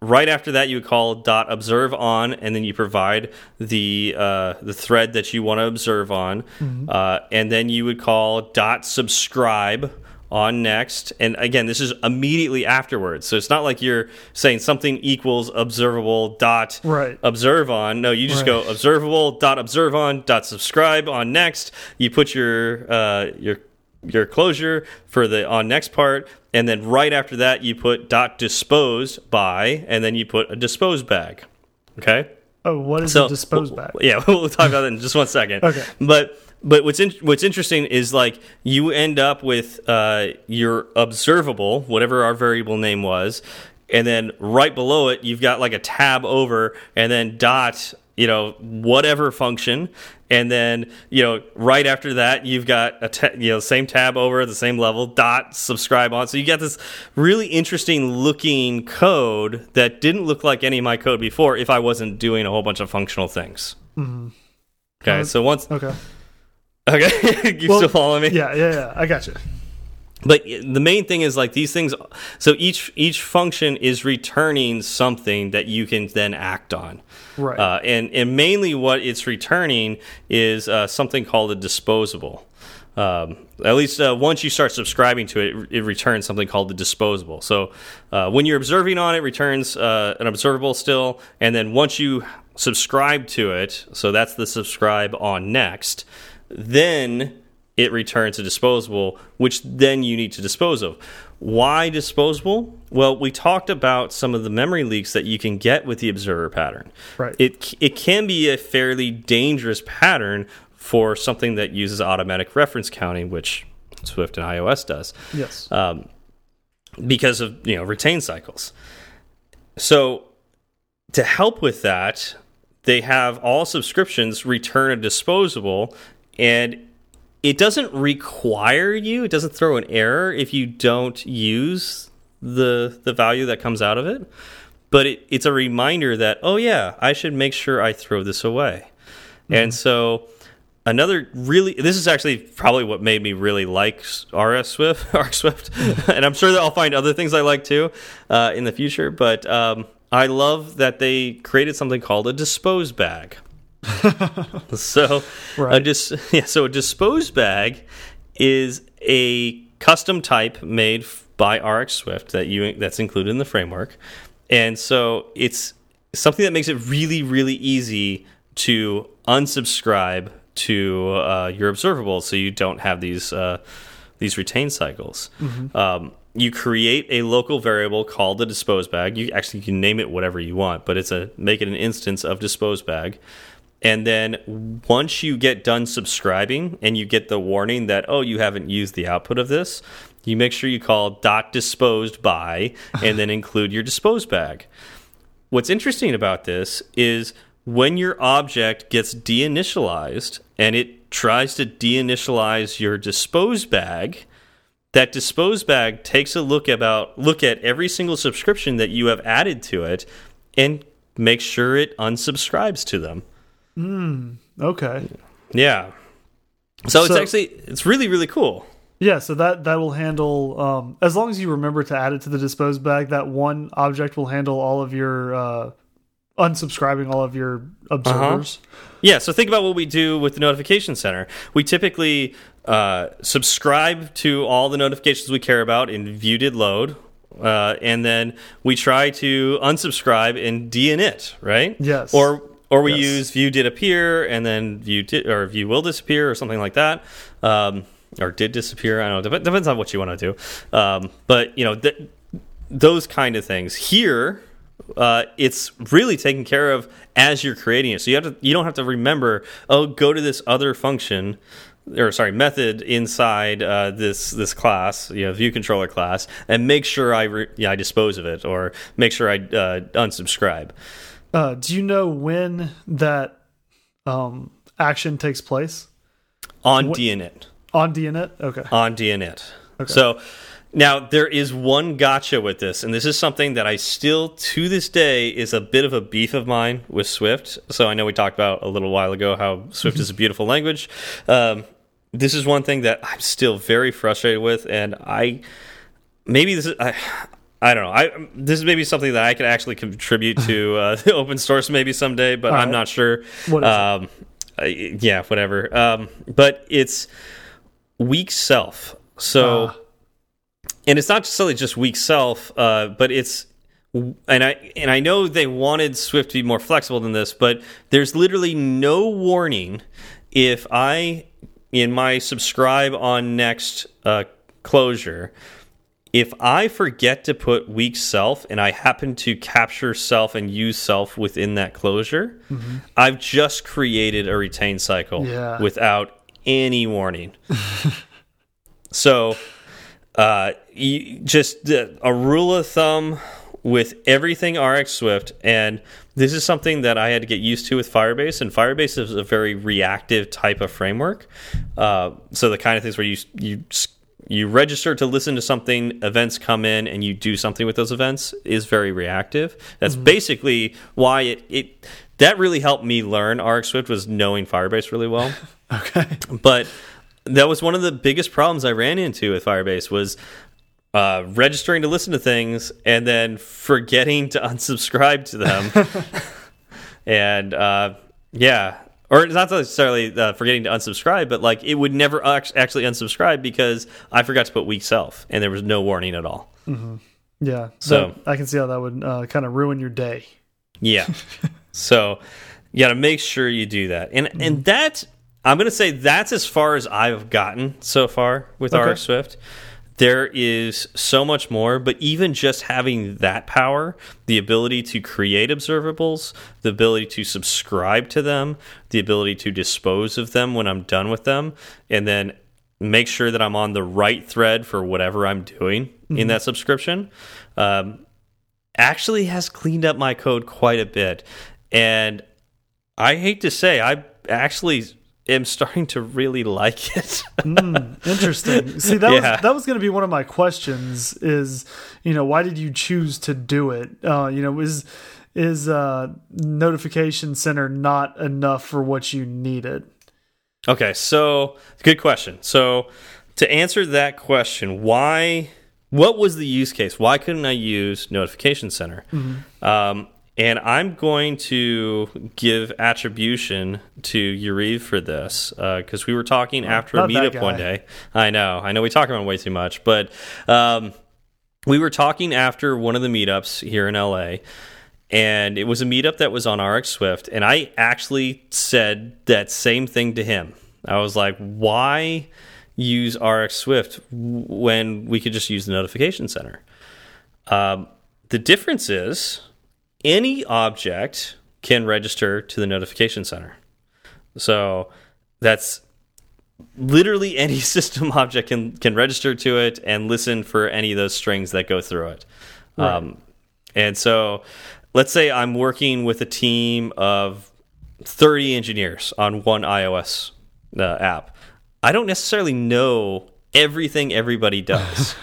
right after that you would call dot observe on and then you provide the uh, the thread that you want to observe on mm -hmm. uh, and then you would call dot subscribe on next and again this is immediately afterwards so it's not like you're saying something equals observable dot right. observe on no you just right. go observable dot observe on dot subscribe on next you put your uh, your your closure for the on next part and then right after that you put dot dispose by and then you put a dispose bag okay? Oh what is so, a dispose bag? yeah we'll talk about that in just one second. Okay. But but what's in, what's interesting is like you end up with uh, your observable whatever our variable name was and then right below it you've got like a tab over and then dot you know whatever function. And then you know right after that you've got a you know same tab over at the same level dot subscribe on. So you got this really interesting looking code that didn't look like any of my code before if i wasn't doing a whole bunch of functional things. Mm -hmm. okay uh, so once okay. Okay you well, still following me? yeah yeah yeah. I got you but the main thing is like these things so each each function is returning something that you can then act on. Right. Uh, and and mainly what it's returning is uh, something called a disposable. Um, at least uh, once you start subscribing to it, it returns something called the disposable. So uh, when you're observing on it, returns uh, an observable still, and then once you subscribe to it, so that's the subscribe on next, then it returns a disposable, which then you need to dispose of. Why disposable? Well, we talked about some of the memory leaks that you can get with the observer pattern. Right. It it can be a fairly dangerous pattern for something that uses automatic reference counting, which Swift and iOS does. Yes. Um, because of you know retain cycles. So to help with that, they have all subscriptions return a disposable and it doesn't require you it doesn't throw an error if you don't use the the value that comes out of it but it, it's a reminder that oh yeah i should make sure i throw this away mm -hmm. and so another really this is actually probably what made me really like RS Swift, RX Swift, and I'm sure that I'll find other things I like too uh, in the future. But um, I love that they created something called a dispose bag. so Right. a dis yeah, so a dispose bag is a custom type made by RX Swift that you that's included in the framework, and so it's something that makes it really really easy to unsubscribe to uh, your observables, so you don't have these uh, these retain cycles. Um, you create a local variable called the dispose bag. You actually can name it whatever you want, but it's a make it an instance of dispose bag. And then once you get done subscribing and you get the warning that oh you haven't used the output of this, you make sure you call dot disposed by and then include your dispose bag. What's interesting about this is when your object gets deinitialized and it tries to deinitialize your dispose bag, that dispose bag takes a look about look at every single subscription that you have added to it and makes sure it unsubscribes to them. Okay. Yeah. So, it's actually it's really really cool. Yeah, so that that will handle um, as long as you remember to add it to the dispose bag. That one object will handle all of your uh, unsubscribing all of your observers. Yeah, so think about what we do with the notification center. We typically uh, subscribe to all the notifications we care about in view did load, uh, and then we try to unsubscribe in deinit, right? Yes. Or or we Yes. use view did appear and then view did or view will disappear or something like that. Um, or did disappear. I don't know. Dep depends on what you want to do. Um, but you know th those kind of things here uh, it's really taken care of as you're creating it. So you have to you don't have to remember oh go to this other function or sorry method inside uh, this this class you know view controller class and make sure I re yeah, I dispose of it or make sure I uh, unsubscribe. Uh, do you know when that um, action takes place on deinit. on deinit? Okay. On deinit. Okay. So now there is one gotcha with this, and this is something that I still to this day is a bit of a beef of mine with Swift. So I know we talked about a little while ago how Swift is a beautiful language. Um, this is one thing that I'm still very frustrated with, and I maybe this is I, I don't know. I this is maybe something that I could actually contribute to uh, the open source maybe someday, but All I'm right. not sure. What is it? um, yeah, whatever. Um, but it's weak self. So, Ah. and it's not necessarily just weak self, uh, but it's and I and I know they wanted Swift to be more flexible than this, but there's literally no warning if I in my subscribe on next uh, closure if I forget to put weak self and I happen to capture self and use self within that closure, I've just created a retain cycle Yeah. without any warning. so, uh, you, just uh, a rule of thumb with everything RX Swift, and this is something that I had to get used to with Firebase. And Firebase is a very reactive type of framework. Uh, so the kind of things where you you you register to listen to something, events come in, and you do something with those events is very reactive. That's basically why it it that really helped me learn RX Swift was knowing Firebase really well Okay. but that was one of the biggest problems I ran into with Firebase was uh, registering to listen to things and then forgetting to unsubscribe to them. and uh, yeah, or it's not necessarily uh, forgetting to unsubscribe, but like it would never actually unsubscribe because I forgot to put weak self and there was no warning at all. Yeah. So- I can see how that would uh, kind of ruin your day. Yeah. so you got to make sure you do that. And and that I'm going to say that's as far as I've gotten so far with Okay. RX Swift. There is so much more, but even just having that power, the ability to create observables, the ability to subscribe to them, the ability to dispose of them when I'm done with them, and then make sure that I'm on the right thread for whatever I'm doing in that subscription. Um, actually has cleaned up my code quite a bit. And I hate to say, I actually am starting to really like it. Interesting. See, that Yeah. was that was going to be one of my questions. Is you know why did you choose to do it? Uh, you know, is is uh, notification center not enough for what you needed? Okay, so good question. So to answer that question, why? What was the use case? Why couldn't I use Notification Center? Mm -hmm. um, and I'm going to give attribution to Yariv for this because uh, we were talking after a meetup one day. I know, I know, we talk about way too much, but um, we were talking after one of the meetups here in LA and it was a meetup that was on RX Swift, and I actually said that same thing to him. I was like, "Why use RX Swift when we could just use the notification center?" Um, the difference is any object can register to the notification center, so that's literally any system object can can register to it and listen for any of those strings that go through it. Right. Um, and so let's say I'm working with a team of 30 engineers on one iOS uh, app. I don't necessarily know everything everybody does.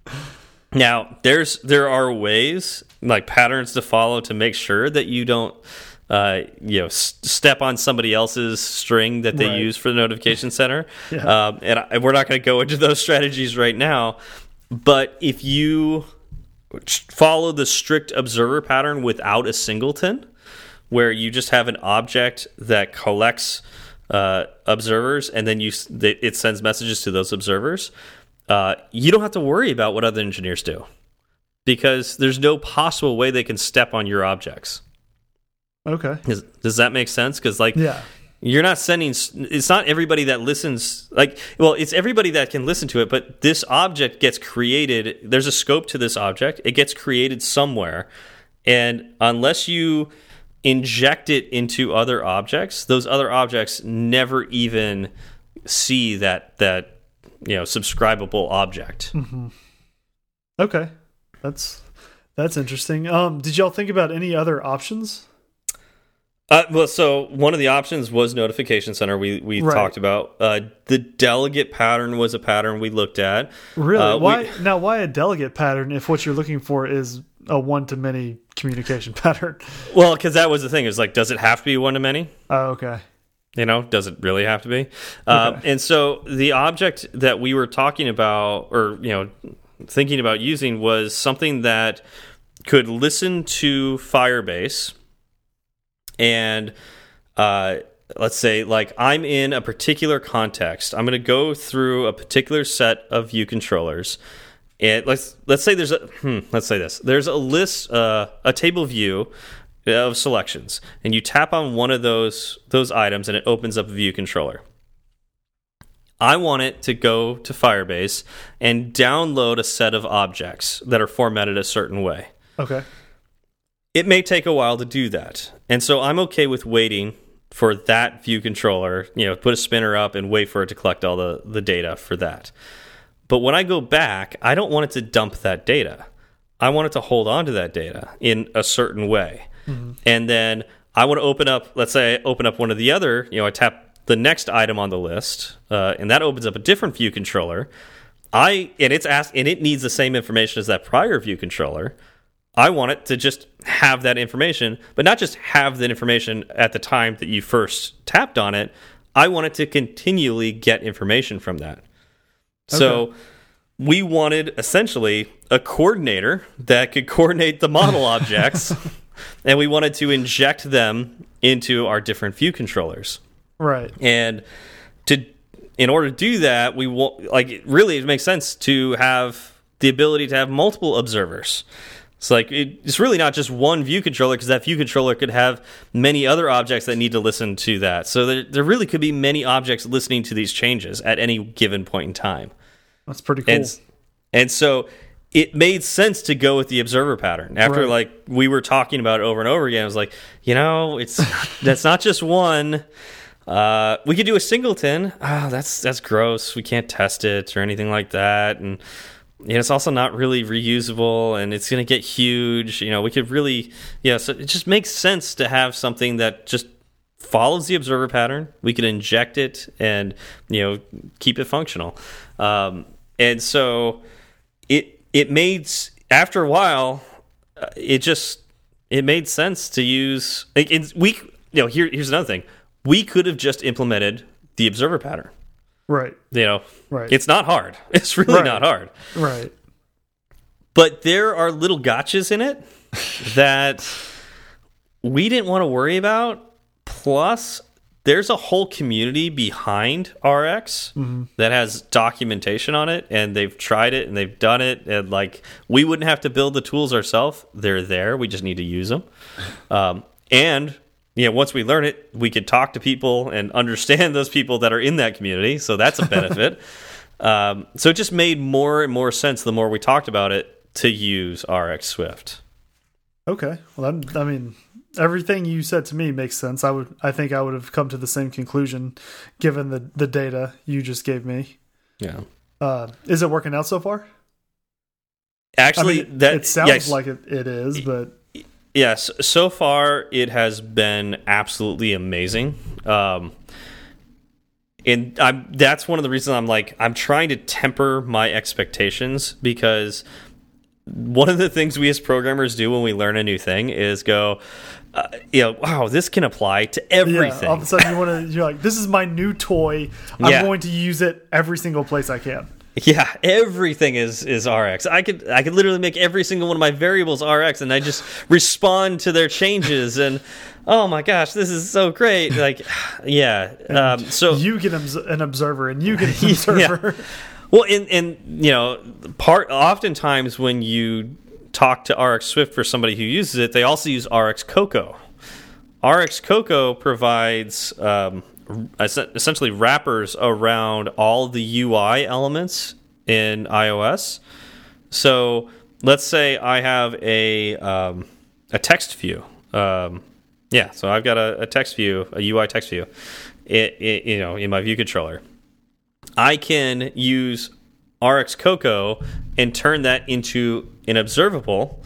now, there's there are ways like patterns to follow to make sure that you don't uh, you know, step on somebody else's string that they right. use for the notification center. yeah. um, and I, we're not going to go into those strategies right now. But if you follow the strict observer pattern without a singleton, where you just have an object that collects uh, observers and then you it sends messages to those observers. Uh, you don't have to worry about what other engineers do because there's no possible way they can step on your objects. Okay. Does, does that make sense? Because like, yeah you're not sending it's not everybody that listens like well it's everybody that can listen to it but this object gets created there's a scope to this object it gets created somewhere and unless you inject it into other objects those other objects never even see that that you know subscribable object mm -hmm. okay that's that's interesting um did y'all think about any other options uh, well, so one of the options was notification center. We we right. talked about uh, the delegate pattern was a pattern we looked at. Really? Uh, why we, now? Why a delegate pattern if what you're looking for is a one to many communication pattern? Well, because that was the thing. Is like, does it have to be one to many? Oh, okay. You know, does it really have to be? Um, okay. and so the object that we were talking about, or you know, thinking about using, was something that could listen to Firebase and uh, let's say like I'm in a particular context. I'm going to go through a particular set of view controllers. And let's let's say there's a hmm, let's say this. There's a list uh, a table view of selections and you tap on one of those those items and it opens up a view controller. I want it to go to Firebase and download a set of objects that are formatted a certain way. Okay. It may take a while to do that. And so I'm okay with waiting for that view controller, you know, put a spinner up and wait for it to collect all the, the data for that. But when I go back, I don't want it to dump that data. I want it to hold on to that data in a certain way. Mm -hmm. And then I want to open up, let's say I open up one of the other, you know, I tap the next item on the list, uh, and that opens up a different view controller. I and it's asked and it needs the same information as that prior view controller. I want it to just have that information, but not just have that information at the time that you first tapped on it. I want it to continually get information from that. Okay. So we wanted essentially a coordinator that could coordinate the model objects, and we wanted to inject them into our different view controllers. Right. And to in order to do that, we want like it really it makes sense to have the ability to have multiple observers. It's like it, it's really not just one view controller because that view controller could have many other objects that need to listen to that. So there, there really could be many objects listening to these changes at any given point in time. That's pretty cool. And, and so it made sense to go with the observer pattern. After right. like we were talking about it over and over again, I was like, you know, it's that's not just one. Uh, we could do a singleton. Oh, that's that's gross. We can't test it or anything like that. And and it's also not really reusable and it's going to get huge you know we could really yeah so it just makes sense to have something that just follows the observer pattern we could inject it and you know keep it functional um, and so it it made after a while uh, it just it made sense to use it, we you know here here's another thing we could have just implemented the observer pattern. Right. You know, Right. it's not hard. It's really Right. not hard. right. But there are little gotchas in it that we didn't want to worry about. Plus, there's a whole community behind RX that has documentation on it, and they've tried it and they've done it. And like, we wouldn't have to build the tools ourselves; they're there. We just need to use them. Um, and yeah, once we learn it, we could talk to people and understand those people that are in that community. So that's a benefit. um, so it just made more and more sense the more we talked about it to use RX Swift. Okay. Well, that, I mean, everything you said to me makes sense. I would, I think, I would have come to the same conclusion, given the the data you just gave me. Yeah. Uh, is it working out so far? Actually, I mean, that it sounds yes, like it, it is, but yes. So far, it has been absolutely amazing. Um, and I'm that's one of the reasons I'm like I'm trying to temper my expectations because one of the things we as programmers do when we learn a new thing is go, uh, you know, wow, this can apply to everything. yeah, all of a sudden you want to, you're like, this is my new toy. I'm Yeah. going to use it every single place I can. Yeah, everything is is RX. I could I could literally make every single one of my variables RX, and I just respond to their changes. And oh my gosh, this is so great! Like, yeah. Um, so you get an observer, and you get an observer. well, and and you know, part oftentimes when you talk to RX Swift for somebody who uses it, they also use RX Cocoa. RX Cocoa provides um, essentially wrappers around all the UI elements in iOS. So let's say I have a um, a text view. Um, yeah, so I've got a, a text view, a UI text view, it, it, you know, in my view controller. I can use RX Cocoa and turn that into an observable.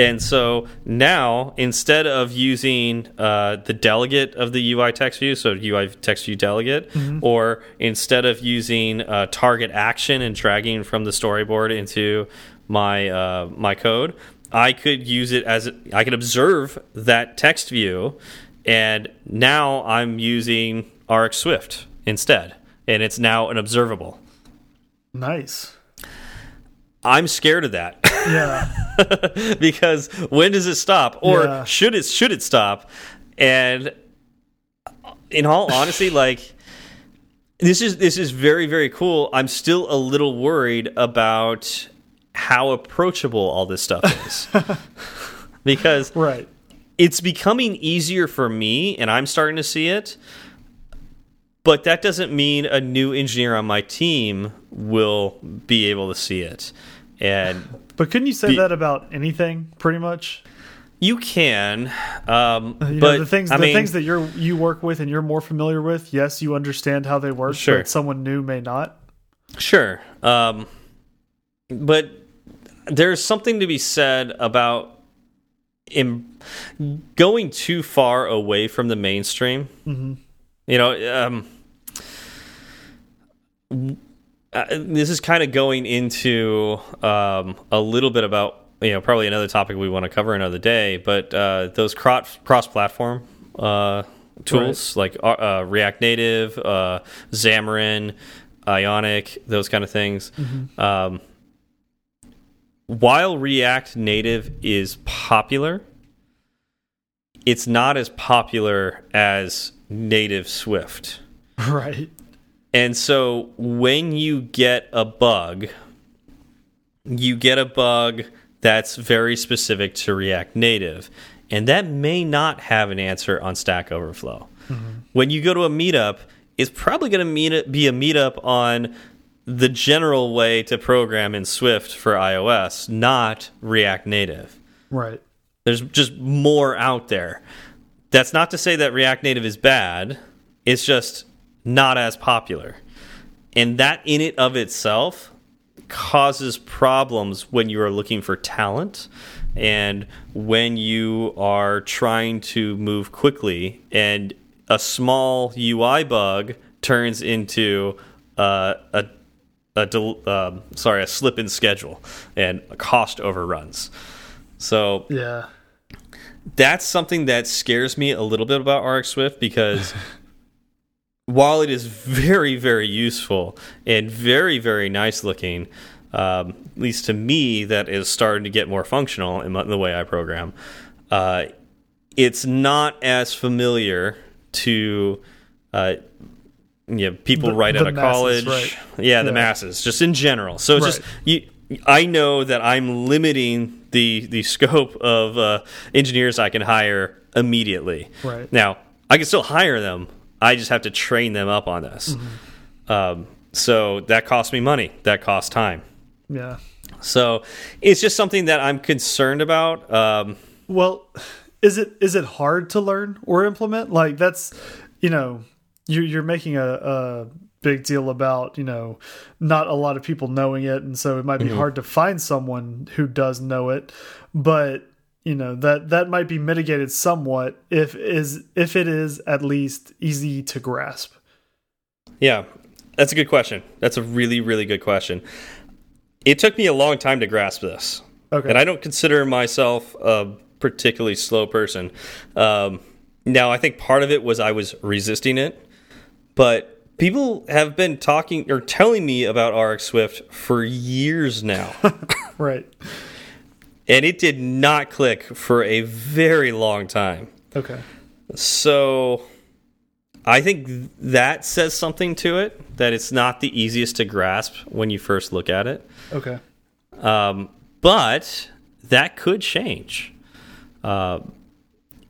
And so now, instead of using uh, the delegate of the UI text view, so UI text view delegate, or instead of using uh, target action and dragging from the storyboard into my uh, my code, I could use it as I could observe that text view, and now I'm using RX Swift instead, and it's now an observable. nice. I'm scared of that. Yeah. because when does it stop or Yeah. should it should it stop and in all honesty like this is this is very very cool i'm still a little worried about how approachable all this stuff is because right. it's becoming easier for me and i'm starting to see it but that doesn't mean a new engineer on my team will be able to see it and But couldn't you say Be- that about anything, pretty much? You can, um, You know, but the things I the mean, things that you're you work with and you're more familiar with. Yes, you understand how they work, Sure. but someone new may not. sure, um, but there's something to be said about im going too far away from the mainstream. Mm-hmm. You know, um, uh, this is kind of going into um, a little bit about you know probably another topic we want to cover another day, but uh, those cross cross platform uh, tools like uh, uh, React Native, uh, Xamarin, Ionic, those kind of things. Um, while React Native is popular, it's not as popular as native Swift. Right. And so when you get a bug, you get a bug that's very specific to React Native. And that may not have an answer on Stack Overflow. Mm-hmm. When you go to a meetup, it's probably going to be a meetup on the general way to program in Swift for iOS, not React Native. Right. There's just more out there. That's not to say that React Native is bad. It's just not as popular. And that in it of itself causes problems when you are looking for talent and when you are trying to move quickly and a small UI bug turns into uh, a a del um, sorry a slip in schedule and cost overruns. So Yeah. that's something that scares me a little bit about RX Swift because while it is very, very useful and very, very nice looking, um, at least to me, that is starting to get more functional in the way I program. Uh, it's not as familiar to uh, you know, people The- right the out of masses, college. right. Yeah, the Yeah. masses, just in general. So it's Right. just you. I know that I'm limiting the the scope of uh, engineers I can hire immediately. Right. Now, I can still hire them. I just have to train them up on this. Mm-hmm. Um, so that costs me money. That costs time. Yeah. So it's just something that I'm concerned about. Um, Well, is it is it hard to learn or implement? Like that's you know you you're making a, a big deal about you know not a lot of people knowing it, and so it might be Mm-hmm. hard to find someone who does know it. But you know that that might be mitigated somewhat if is if it is at least easy to grasp. Yeah, that's a good question. That's a really, really good question. It took me a long time to grasp this, Okay. and I don't consider myself a particularly slow person. Um, now, I think part of it was I was resisting it, but people have been talking or telling me about RX Swift for years now, right. And it did not click for a very long time. Okay. So I think that says something to it that it's not the easiest to grasp when you first look at it. Okay. Um, but that could change. Uh,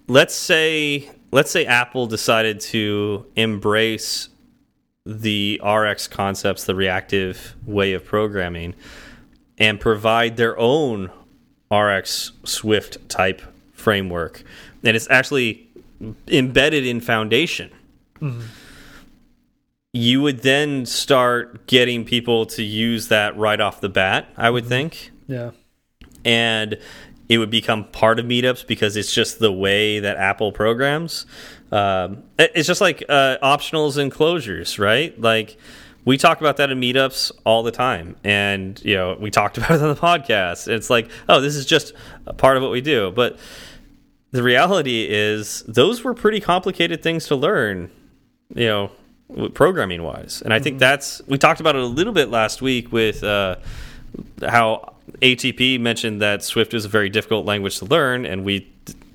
let's say let's say Apple decided to embrace the RX concepts, the reactive way of programming, and provide their own RX Swift type framework. And it's actually embedded in Foundation. You would then start getting people to use that right off the bat, I would think Yeah. and it would become part of meetups because it's just the way that Apple programs. Um, it's just like uh, optionals and closures, right? Like we talk about that in meetups all the time, and you know we talked about it on the podcast. It's like, oh, this is just a part of what we do, but the reality is those were pretty complicated things to learn, you know, programming wise. And I think that's we talked about it a little bit last week with uh, how ATP mentioned that Swift is a very difficult language to learn, and we,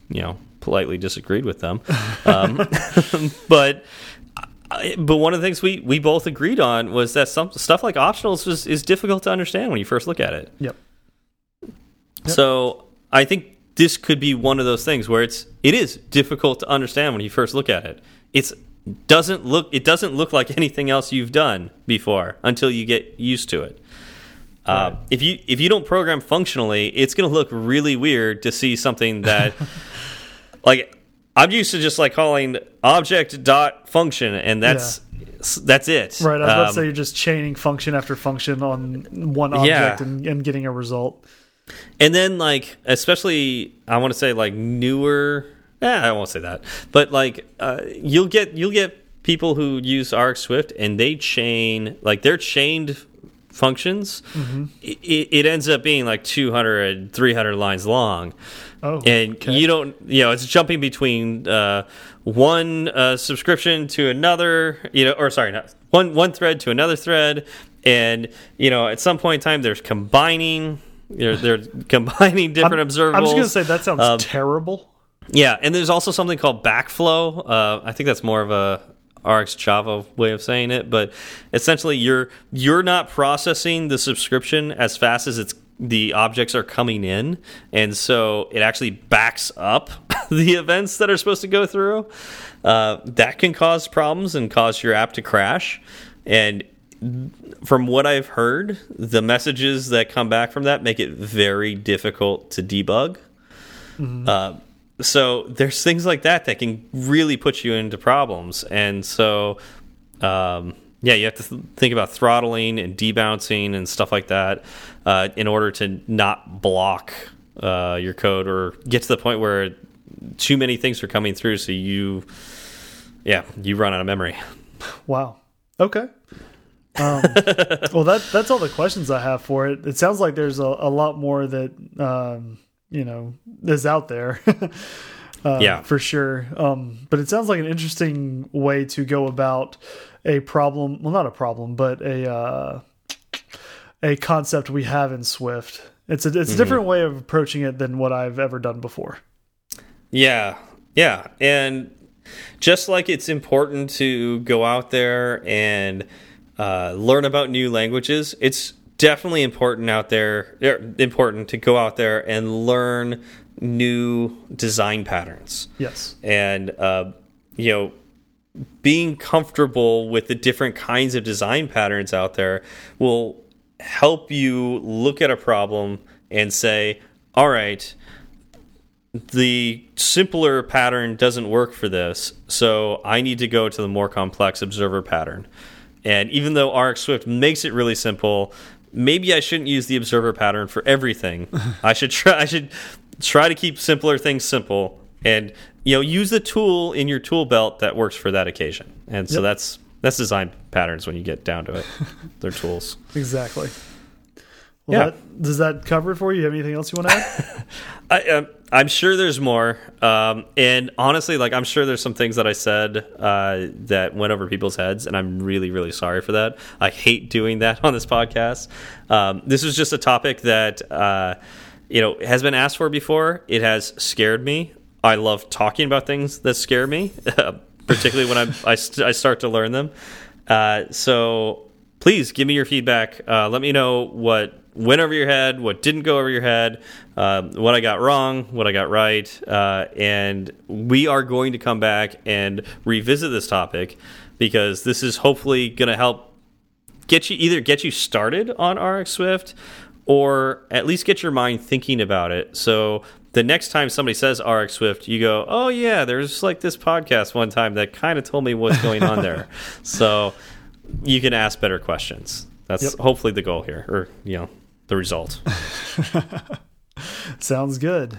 you know, politely disagreed with them. Um, but but one of the things we we both agreed on was that some stuff like optionals is, is difficult to understand when you first look at it. Yep. So I think this could be one of those things where it's it is difficult to understand when you first look at it. It's doesn't look it doesn't look like anything else you've done before until you get used to it. Uh, if you if you don't program functionally, it's going to look really weird to see something that like I'm used to just like calling object dot function and that's that's it. Right. I was about to Um, say you're just chaining function after function on one Yeah. object and, and getting a result. And then like especially I want to say like newer Yeah, I won't say that. But like uh, you'll get you'll get people who use RX Swift and they chain like they're chained functions. It, it ends up being like 200 300 lines long. Oh. And okay. you don't, you know, it's jumping between uh, one uh, subscription to another, you know, or sorry, not one one thread to another thread, and you know, at some point in time, there's combining, they're, they're combining different I'm, observables. I'm just gonna say that sounds Um, terrible. yeah, and there's also something called backflow. Uh, I think that's more of a RX Java way of saying it, but essentially you're you're not processing the subscription as fast as it's the objects are coming in, and so it actually backs up the events that are supposed to go through. Uh, that can cause problems and cause your app to crash. And from what I've heard, the messages that come back from that make it very difficult to debug. Uh, so there's things like that that can really put you into problems, and so um, yeah, you have to th think about throttling and debouncing and stuff like that uh, in order to not block uh, your code or get to the point where too many things are coming through, so you yeah you run out of memory. Wow. Okay. Um, well, that that's all the questions I have for it. It sounds like there's a, a lot more that um, you know is out there. uh, Yeah. for sure. Um, but it sounds like an interesting way to go about a problem. Well, not a problem, but a uh, a concept we have in Swift. It's a it's a different way of approaching it than what I've ever done before. Yeah, yeah, and just like it's important to go out there and uh, learn about new languages, it's definitely important out there er, important to go out there and learn new design patterns. Yes. and uh, you know being comfortable with the different kinds of design patterns out there will help you look at a problem and say all right the simpler pattern doesn't work for this so i need to go to the more complex observer pattern. And even though rx swift makes it really simple maybe i shouldn't use the observer pattern for everything. I should try i should try to keep simpler things simple and you know use the tool in your tool belt that works for that occasion and so Yep. that's that's design patterns when you get down to it they're tools Exactly. Well, Yeah. that, does that cover it for you? Have anything else you want to add? I, um, I'm sure there's more, um, and honestly, like I'm sure there's some things that I said uh, that went over people's heads, and I'm really, really sorry for that. I hate doing that on this podcast. Um, this was just a topic that uh, you know has been asked for before. It has scared me. I love talking about things that scare me, particularly when I'm, I, st I start to learn them. Uh, so please give me your feedback. Uh, let me know what went over your head, what didn't go over your head, um, what I got wrong, what I got right, uh, and we are going to come back and revisit this topic because this is hopefully going to help get you either get you started on RX Swift or at least get your mind thinking about it. So the next time somebody says RX Swift, you go, "Oh yeah, there's like this podcast one time that kind of told me what's going on there." so you can ask better questions. That's Yep. hopefully the goal here, or you know, the result. Sounds good.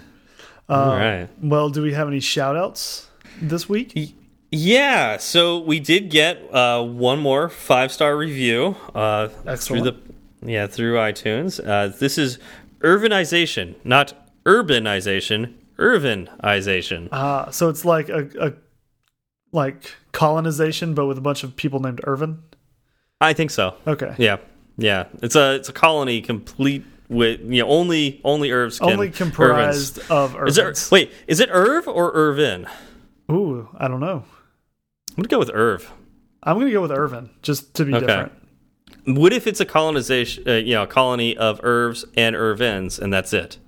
All right. Well, do we have any shout outs this week? Yeah, so we did get uh, one more five star review uh, through the yeah through iTunes. Uh, this is urbanization, not urbanization, urbanization. Uh, so it's like a, a like colonization, but with a bunch of people named Irvin. I think so. Okay. Yeah, yeah. It's a it's a colony complete with you know only only Irvs can Only comprised of Irvins. Is it wait? Is it Irv or Irvin? Ooh, I don't know. I'm gonna go with Irv. I'm gonna go with Irvin just to be Okay. different. What if it's a colonization, uh, you know, a colony of Irvs and Irvins, and that's it?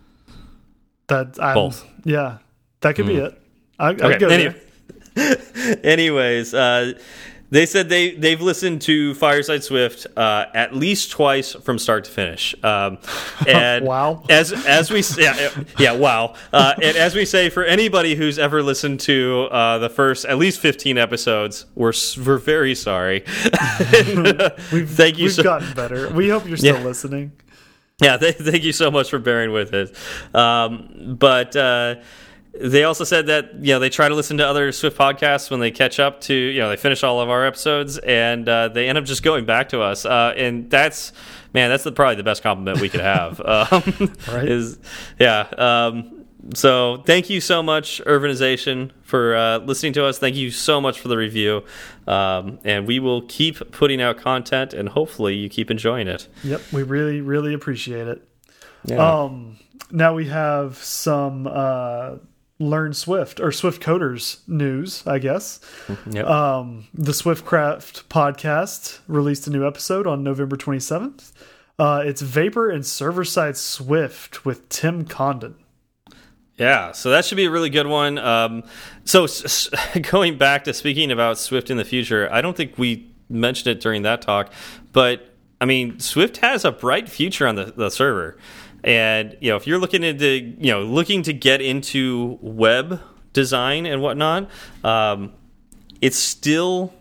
That I'm, Both. Yeah, that could be it. I, Okay. go Any- anyways, uh, they said they they've listened to Fireside Swift uh, at least twice from start to finish. Um, and Wow. as as we yeah yeah wow. Uh, and as we say for anybody who's ever listened to uh, the first at least fifteen episodes, we're we're very sorry. And, We've, thank you We've so gotten better. We hope you're still Yeah. listening. Yeah, th thank you so much for bearing with it. Um, but uh, they also said that you know they try to listen to other Swift podcasts when they catch up to you know they finish all of our episodes and uh, they end up just going back to us. Uh, and that's man, that's the, probably the best compliment we could have. um, Right. Is yeah. Um, so thank you so much, Urbanization, for uh, listening to us. Thank you so much for the review, um, and we will keep putting out content, and hopefully you keep enjoying it. Yep, we really, really appreciate it. Yeah. Um, now we have some uh, Learn Swift or Swift Coders news, I guess. Yep. Um, the Swiftcraft podcast released a new episode on November 27th. Uh, it's Vapor and Server Side Swift with Tim Condon. Yeah, so that should be a really good one. Um, so going back to speaking about Swift in the future, I don't think we mentioned it during that talk, but I mean, Swift has a bright future on the, the server, and you know, if you're looking into you know looking to get into web design and whatnot, um, it's still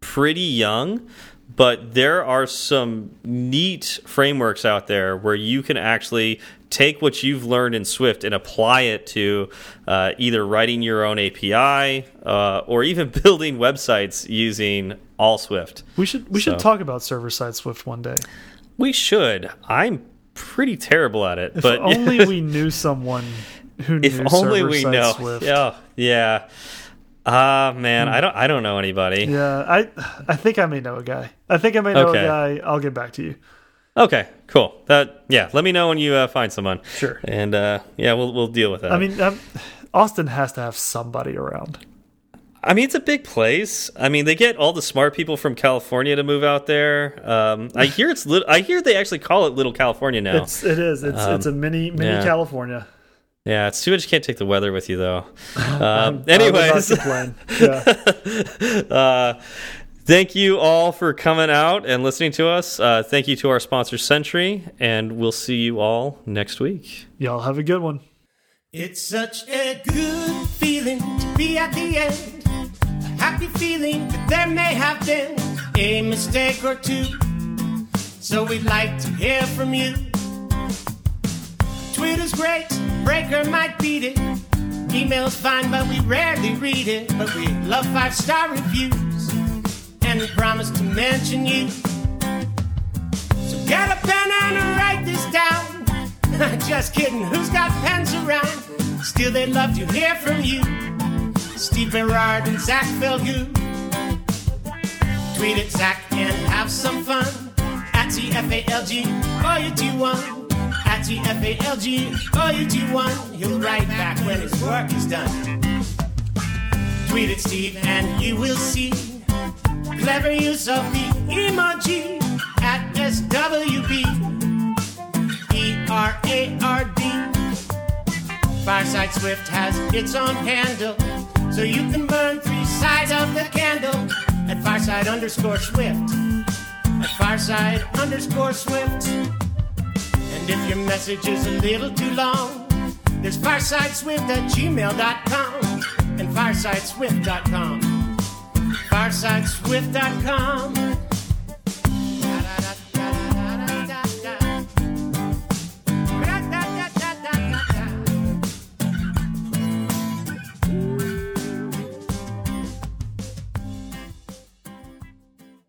pretty young, but there are some neat frameworks out there where you can actually take what you've learned in Swift and apply it to uh, either writing your own API uh, or even building websites using all Swift. We should we should talk about server side Swift one day. We should. I'm pretty terrible at it, If but only we knew someone who knew if only server we side know. Swift. Yeah, yeah. Ah, man, I don't. I don't know anybody. Yeah, I I think I may know a guy. I think I may know Okay. a guy. I'll get back to you. Okay, cool. That yeah. Let me know when you uh, find someone. Sure. And uh, yeah, we'll we'll deal with that. I mean, um, Austin has to have somebody around. I mean, it's a big place. I mean, they get all the smart people from California to move out there. Um, I hear it's. Lit I hear they actually call it Little California now. It's it is. It's it's a mini mini Um, yeah. California. yeah, it's too bad you can't take the weather with you though. Um, I would not anyways. Yeah. uh, thank you all for coming out and listening to us. Uh, thank you to our sponsor, Sentry, and we'll see you all next week. Y'all have a good one. It's such a good feeling to be at the end. A happy feeling that there may have been a mistake or two. So we'd like to hear from you. Twitter's great, Breaker might beat it. Email's fine, but we rarely read it. But we love five star reviews, and we promise to mention you. So get a pen and write this down. Just kidding, who's got pens around? Still, they'd love to hear from you. Steve Berard and Zach Falgout. Tweet at Zach and have some fun. At TFALG, or you do one. At TFALG, or you do one. He'll write back when his work is done. Tweet at Steve and you will see clever use of the emoji at SWB. E R A R D. Fireside Swift has its own handle, so you can burn three sides of the candle at Fireside underscore Swift. At Fireside underscore Swift. And if your message is a little too long, there's firesideswift at gmail.com and firesideswift.com. Firesideswift.com.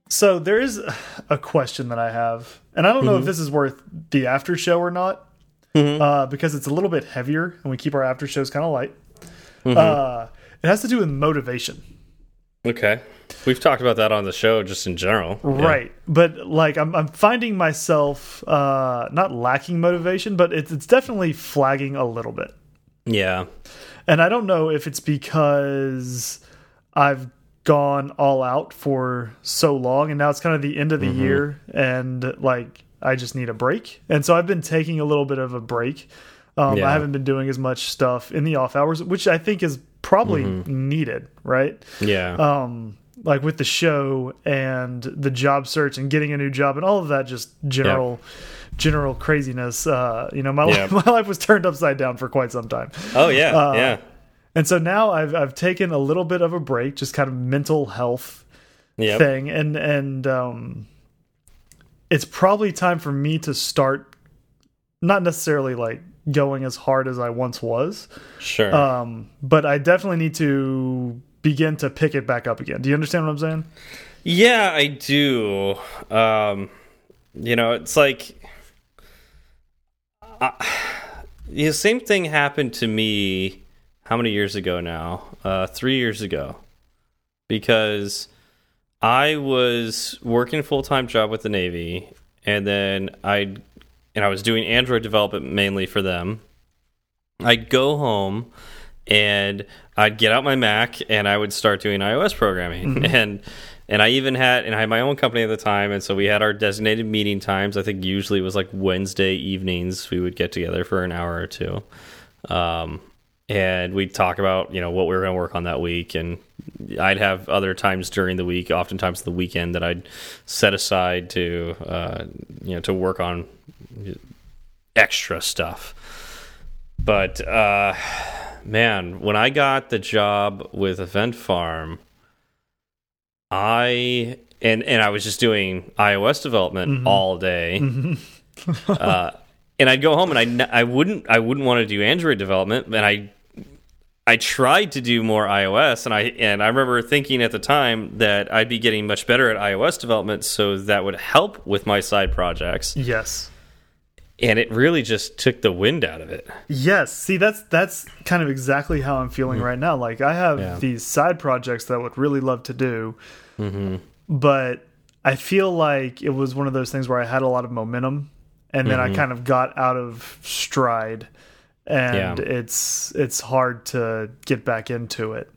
So there is a question that I have, and I don't know if this is worth the after show or not, uh, because it's a little bit heavier, and we keep our after shows kind of light. Uh, it has to do with motivation, Okay, we've talked about that on the show just in general. Yeah. right? But like, I'm I'm finding myself uh, not lacking motivation, but it's it's definitely flagging a little bit. Yeah. And I don't know if it's because I've gone all out for so long and now it's kind of the end of the year and like I just need a break. And so I've been taking a little bit of a break. Um, Yeah. I haven't been doing as much stuff in the off hours, which I think is probably needed, right? Yeah. Um, like with the show and the job search and getting a new job and all of that just general general craziness. Uh, you know, my life, my life was turned upside down for quite some time. oh yeah. uh, yeah. And so now I've I've taken a little bit of a break, just kind of mental health Yep. thing, and and um, it's probably time for me to start, not necessarily like going as hard as I once was, Sure. um, but I definitely need to begin to pick it back up again. Do you understand what I'm saying? Yeah, I do. Um, you know, it's like uh, the same thing happened to me. How many years ago now? Uh, three years ago, because I was working a full time job with the Navy, and then I and I was doing Android development mainly for them. I'd go home and I'd get out my Mac and I would start doing iOS programming. And and I even had and I had my own company at the time, and so we had our designated meeting times. I think usually it was like Wednesday evenings. We would get together for an hour or two, um, and we'd talk about you know what we were going to work on that week. And I'd have other times during the week, oftentimes the weekend, that I'd set aside to uh, you know to work on extra stuff. But uh, man, when I got the job with Event Farm, I and and I was just doing iOS development all day. uh, and I'd go home and I I wouldn't I wouldn't want to do Android development, and I I tried to do more iOS, and I and I remember thinking at the time that I'd be getting much better at iOS development, so that would help with my side projects. Yes. And it really just took the wind out of it. Yes. See, that's that's kind of exactly how I'm feeling right now. Like I have Yeah. these side projects that I would really love to do, but I feel like it was one of those things where I had a lot of momentum, and then I kind of got out of stride, and Yeah. it's it's hard to get back into it,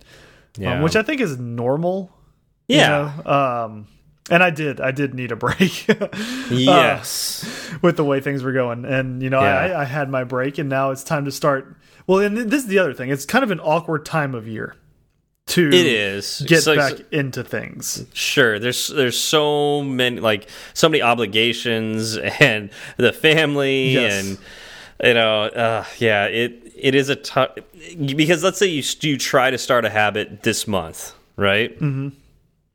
um, which I think is normal. you Yeah. know? Um, and I did I did need a break. Yes. with the way things were going. And you know, Yeah. I, I had my break, and now it's time to start. Well, and this is the other thing. It's kind of an awkward time of year to it is. get like- back into things. Sure, there's there's so many like so many obligations and the family Yes. and you know uh, yeah it it is a tough because let's say you you try to start a habit this month right mm-hmm.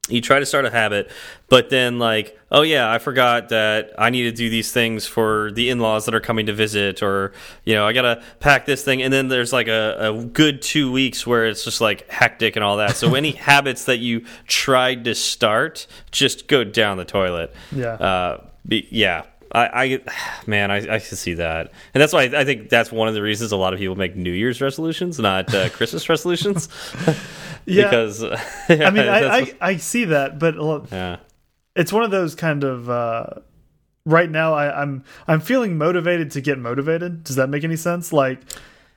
You try to start a habit but then like oh yeah I forgot that I need to do these things for the in-laws that are coming to visit or you know I gotta pack this thing and then there's like a, a good two weeks where it's just like hectic and all that so any habits that you tried to start just go down the toilet Yeah. uh, be, yeah. I, I, man, I, I can see that, and that's why I, I think that's one of the reasons a lot of people make New Year's resolutions, not uh, Christmas resolutions, Yeah. because I mean, I, I, I see that, but look, yeah, it's one of those kind of. Uh, right now, I, I'm I'm feeling motivated to get motivated. Does that make any sense? Like,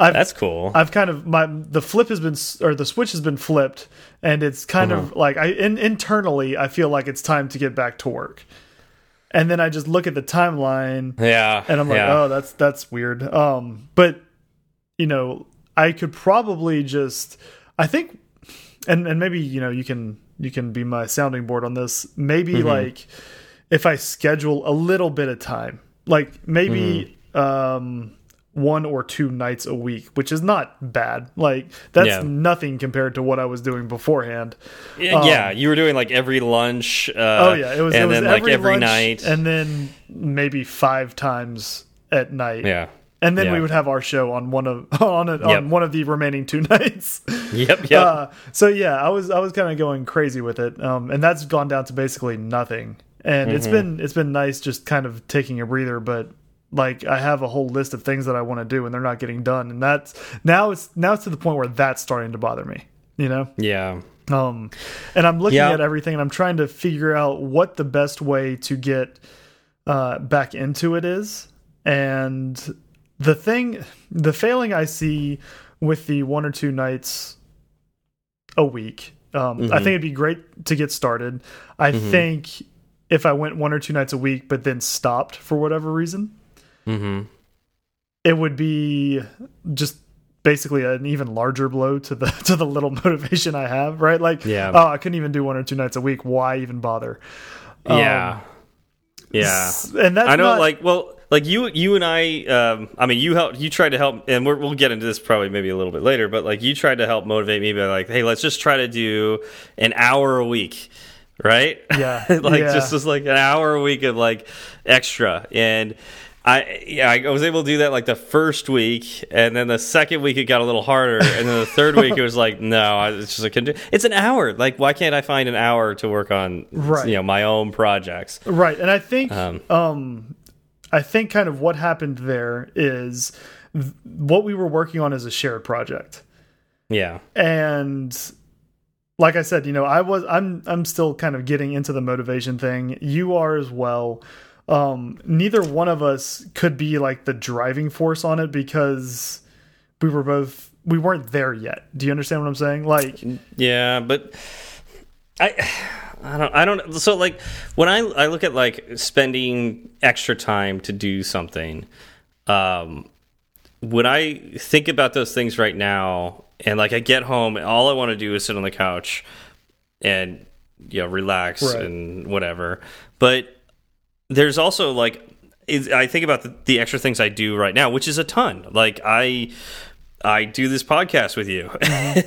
I've that's cool. I've kind of my the flip has been or the switch has been flipped, and it's kind of Uh-huh. like I in, internally I feel like it's time to get back to work, and then I just look at the timeline yeah, and I'm like, yeah. oh, that's that's weird. Um, but you know, I could probably just, I think, and and maybe you know you can you can be my sounding board on this. Maybe Mm-hmm. like if I schedule a little bit of time, like maybe Mm-hmm. um one or two nights a week, which is not bad. Like that's Yeah. nothing compared to what I was doing beforehand. yeah, yeah, you were doing like every lunch. Uh, Um, Oh yeah, it was. and it was then like every, every lunch night. and then maybe five times at night. yeah, and then we would have our show on one of on, a, Yep. on one of the remaining two nights. yep, yep. Uh, so yeah, I was I was kind of going crazy with it, um, and that's gone down to basically nothing. And Mm-hmm. it's been it's been nice just kind of taking a breather, but like I have a whole list of things that I want to do, and they're not getting done, and that's now it's now it's to the point where that's starting to bother me. You know, yeah, um, and I'm looking Yeah. at everything and I'm trying to figure out what the best way to get uh, back into it is. And the thing, the failing I see with the one or two nights a week, um, I think it'd be great to get started. I think if I went one or two nights a week, but then stopped for whatever reason, hmm it would be just basically an even larger blow to the to the little motivation I have, right? Like, Yeah. oh, I couldn't even do one or two nights a week. Why even bother? yeah, yeah. And that's I know, like, well, like you, you and I. Um, I mean, you helped. You tried to help, and we're, we'll get into this probably maybe a little bit later. But like, you tried to help motivate me by like, hey, let's just try to do an hour a week, right? Yeah, like yeah. just just like an hour a week of like extra, and I yeah, I was able to do that like the first week, and then the second week it got a little harder, and then the third week it was like, no, I it's just I couldn't do. It's an hour. Like, why can't I find an hour to work on, Right. you know, my own projects? right. And I think, Um, um, I think kind of what happened there is th- what we were working on as a shared project. Yeah. and like I said, you know, I was I'm I'm still kind of getting into the motivation thing. You are as well. Um neither one of us could be like the driving force on it because we were both we weren't there yet. Do you understand what I'm saying? Like Yeah, but I I don't I don't so like when I I look at like spending extra time to do something um when I think about those things right now and like I get home and all I want to do is sit on the couch and you know relax Right. and whatever. But there's also like I think about the, the extra things I do right now, which is a ton. Like I I do this podcast with you,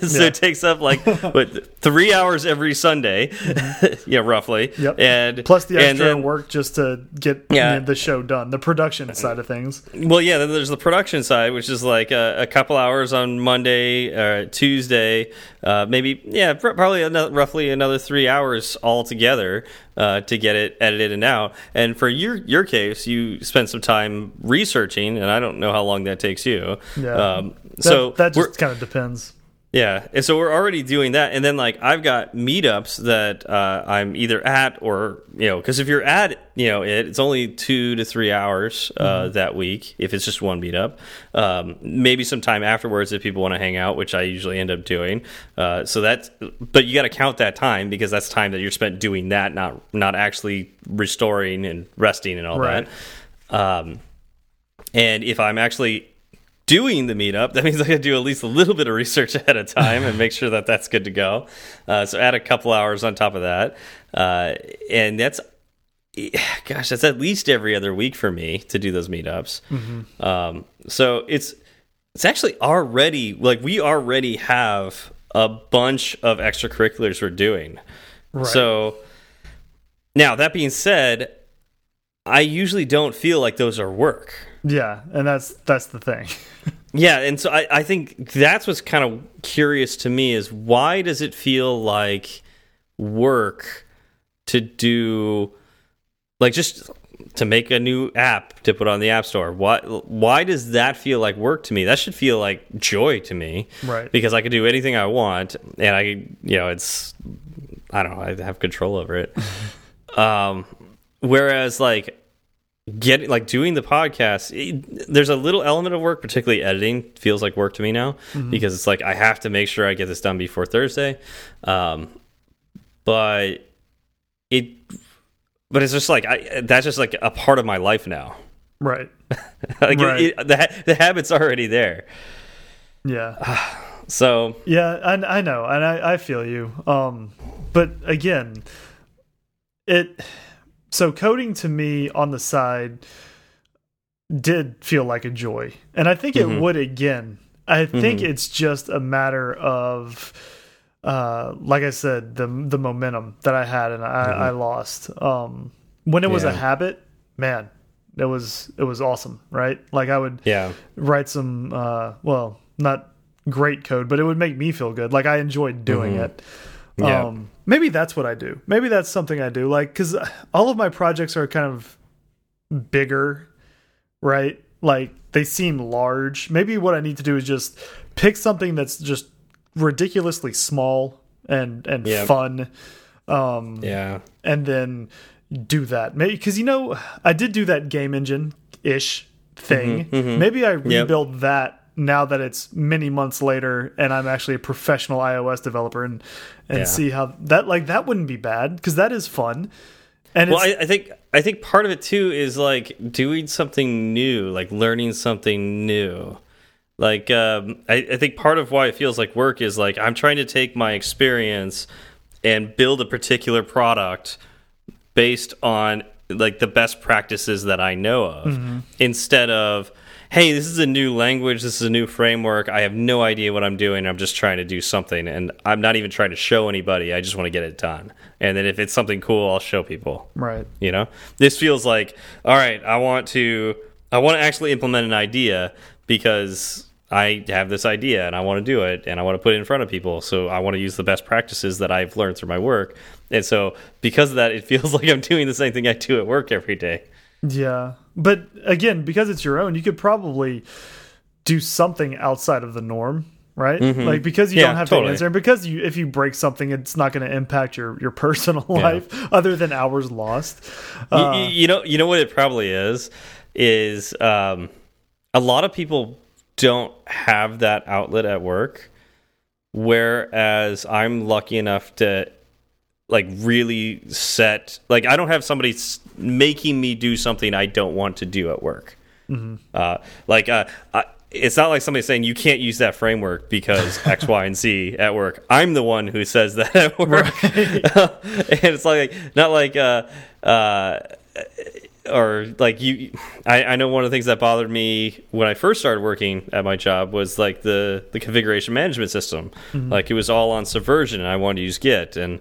so Yeah. it takes up like what three hours every Sunday, yeah, roughly. Yep. And plus the extra then- work just to get Yeah. the show done, the production side of things. Well, yeah. Then there's the production side, which is like a, a couple hours on Monday, uh, Tuesday, uh, maybe yeah, pr probably another, roughly another three hours altogether uh, to get it edited and out. And for your your case, you spent some time researching, and I don't know how long that takes you. Yeah. Um, That, so that just kind of depends. Yeah, and so we're already doing that, and then like I've got meetups that uh, I'm either at or you know, because if you're at you know it, it's only two to three hours uh, that week if it's just one meetup. Um, maybe some time afterwards if people want to hang out, which I usually end up doing. Uh, so that's, but you got to count that time because that's time that you're spent doing that, not not actually restoring and resting and all Right. that. Um, and if I'm actually doing the meetup, that means I got to do at least a little bit of research ahead of time and make sure that that's good to go. Uh, so add a couple hours on top of that, uh, and that's gosh, that's at least every other week for me to do those meetups. Um, so it's it's actually already like we already have a bunch of extracurriculars we're doing. Right. So now that being said, I usually don't feel like those are work. Yeah, and that's that's the thing. Yeah, and so I, I think that's what's kind of curious to me is why does it feel like work to do like just to make a new app to put on the app store? Why why does that feel like work to me? That should feel like joy to me. Right. Because I can do anything I want and I you know, it's I don't know, I have control over it. um whereas like getting like doing the podcast it- there's a little element of work particularly editing feels like work to me now because it's like i have to make sure i get this done before thursday um but it but it's just like i that's just like a part of my life now right. like Right. it, it, the, the habit's already there Yeah. so Yeah, I, I know, and I, I feel you. Um, but again, it so coding to me on the side did feel like a joy, and I think it would again. I think it's just a matter of, uh, like I said, the the momentum that I had and I, I lost. Um, when it was a habit, man, it was it was awesome, right? Like I would yeah. write some uh well not great code but it would make me feel good. Like i enjoyed doing it Yeah. um maybe that's what i do maybe that's something i do like because all of my projects are kind of bigger right like they seem large maybe what i need to do is just pick something that's just ridiculously small and and Yeah. fun yeah and then do that. Maybe because you know I did do that game engine ish thing. Mm-hmm, Maybe I rebuild that now that it's many months later and I'm actually a professional iOS developer and and Yeah. see how that like that wouldn't be bad because that is fun. And Well, I, I think I think part of it too is like doing something new, like learning something new. Like um, I, I think part of why it feels like work is like I'm trying to take my experience and build a particular product based on like the best practices that I know of, instead of hey, this is a new language, this is a new framework. I have no idea what I'm doing. I'm just trying to do something, and I'm not even trying to show anybody. I just want to get it done. And then if it's something cool, I'll show people right. you know this feels like all right i want to i want to actually implement an idea because i have this idea and i want to do it and i want to put it in front of people so i want to use the best practices that i've learned through my work and so because of that it feels like i'm doing the same thing i do at work every day Yeah. But again, because it's your own, you could probably do something outside of the norm, right? Like because you. Yeah, don't have totally. to answer, and because you if you break something, it's not going to impact your your personal life other than hours lost. Uh, y- you know you know what it probably is is um a lot of people don't have that outlet at work whereas i'm lucky enough to like really set like i don't have somebody making me do something i don't want to do at work uh, like uh, I, it's not like somebody saying you can't use that framework because X, Y, and Z at work. I'm the one who says that at work, and it's like not like uh, uh, or like you. I, I know one of the things that bothered me when I first started working at my job was like the the configuration management system. Like it was all on Subversion, and I wanted to use Git, and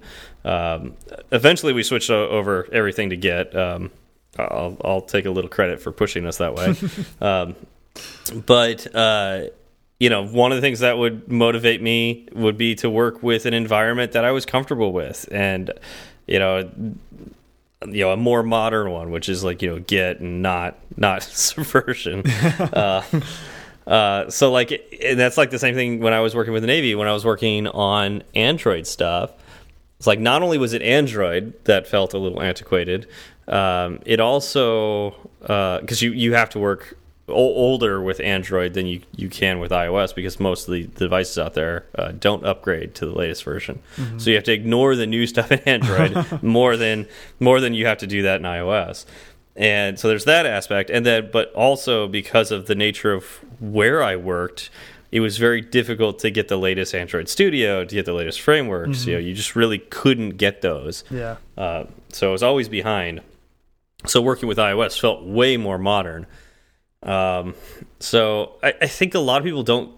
um, eventually we switched over everything to Git. Um, I'll, I'll take a little credit for pushing us that way. um, but uh, you know, one of the things that would motivate me would be to work with an environment that I was comfortable with, and you know, you know a more modern one, which is like you know Git and not not Subversion. uh, uh, so like, and that's like the same thing when I was working with the Navy. When I was working on Android stuff, it's like not only was it Android that felt a little antiquated, um, it also because uh, you you have to work older with Android than you you can with iOS because most of the devices out there uh, don't upgrade to the latest version. Mm -hmm. So you have to ignore the new stuff in Android more than more than you have to do that in iOS. And so there's that aspect, and then but also because of the nature of where I worked, it was very difficult to get the latest Android Studio, to get the latest frameworks. Mm -hmm. You know, you just really couldn't get those. Yeah. Uh, so I was always behind. So working with iOS felt way more modern. Um, so I, I, think a lot of people don't,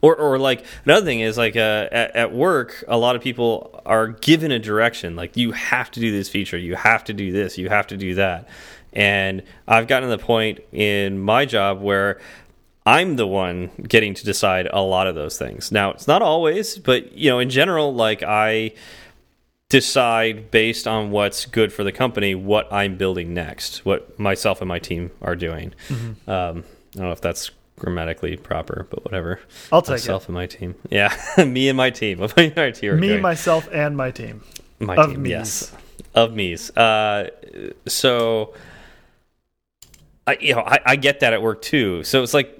or or like another thing is like uh, at, at, work, a lot of people are given a direction, like you have to do this feature, you have to do this, you have to do that, and I've gotten to the point in my job where. I'm the one getting to decide a lot of those things. Now, it's not always, but you know, in general, like I decide based on what's good for the company what I'm building next, what myself and my team are doing. Mm -hmm. um, I don't know if that's grammatically proper, but whatever. I'll take myself it. and my team. Yeah, me and my team. my team me, myself, and my team. My of team, me's. yes, of me's. Uh, so, I you know I, I get that at work too. So it's like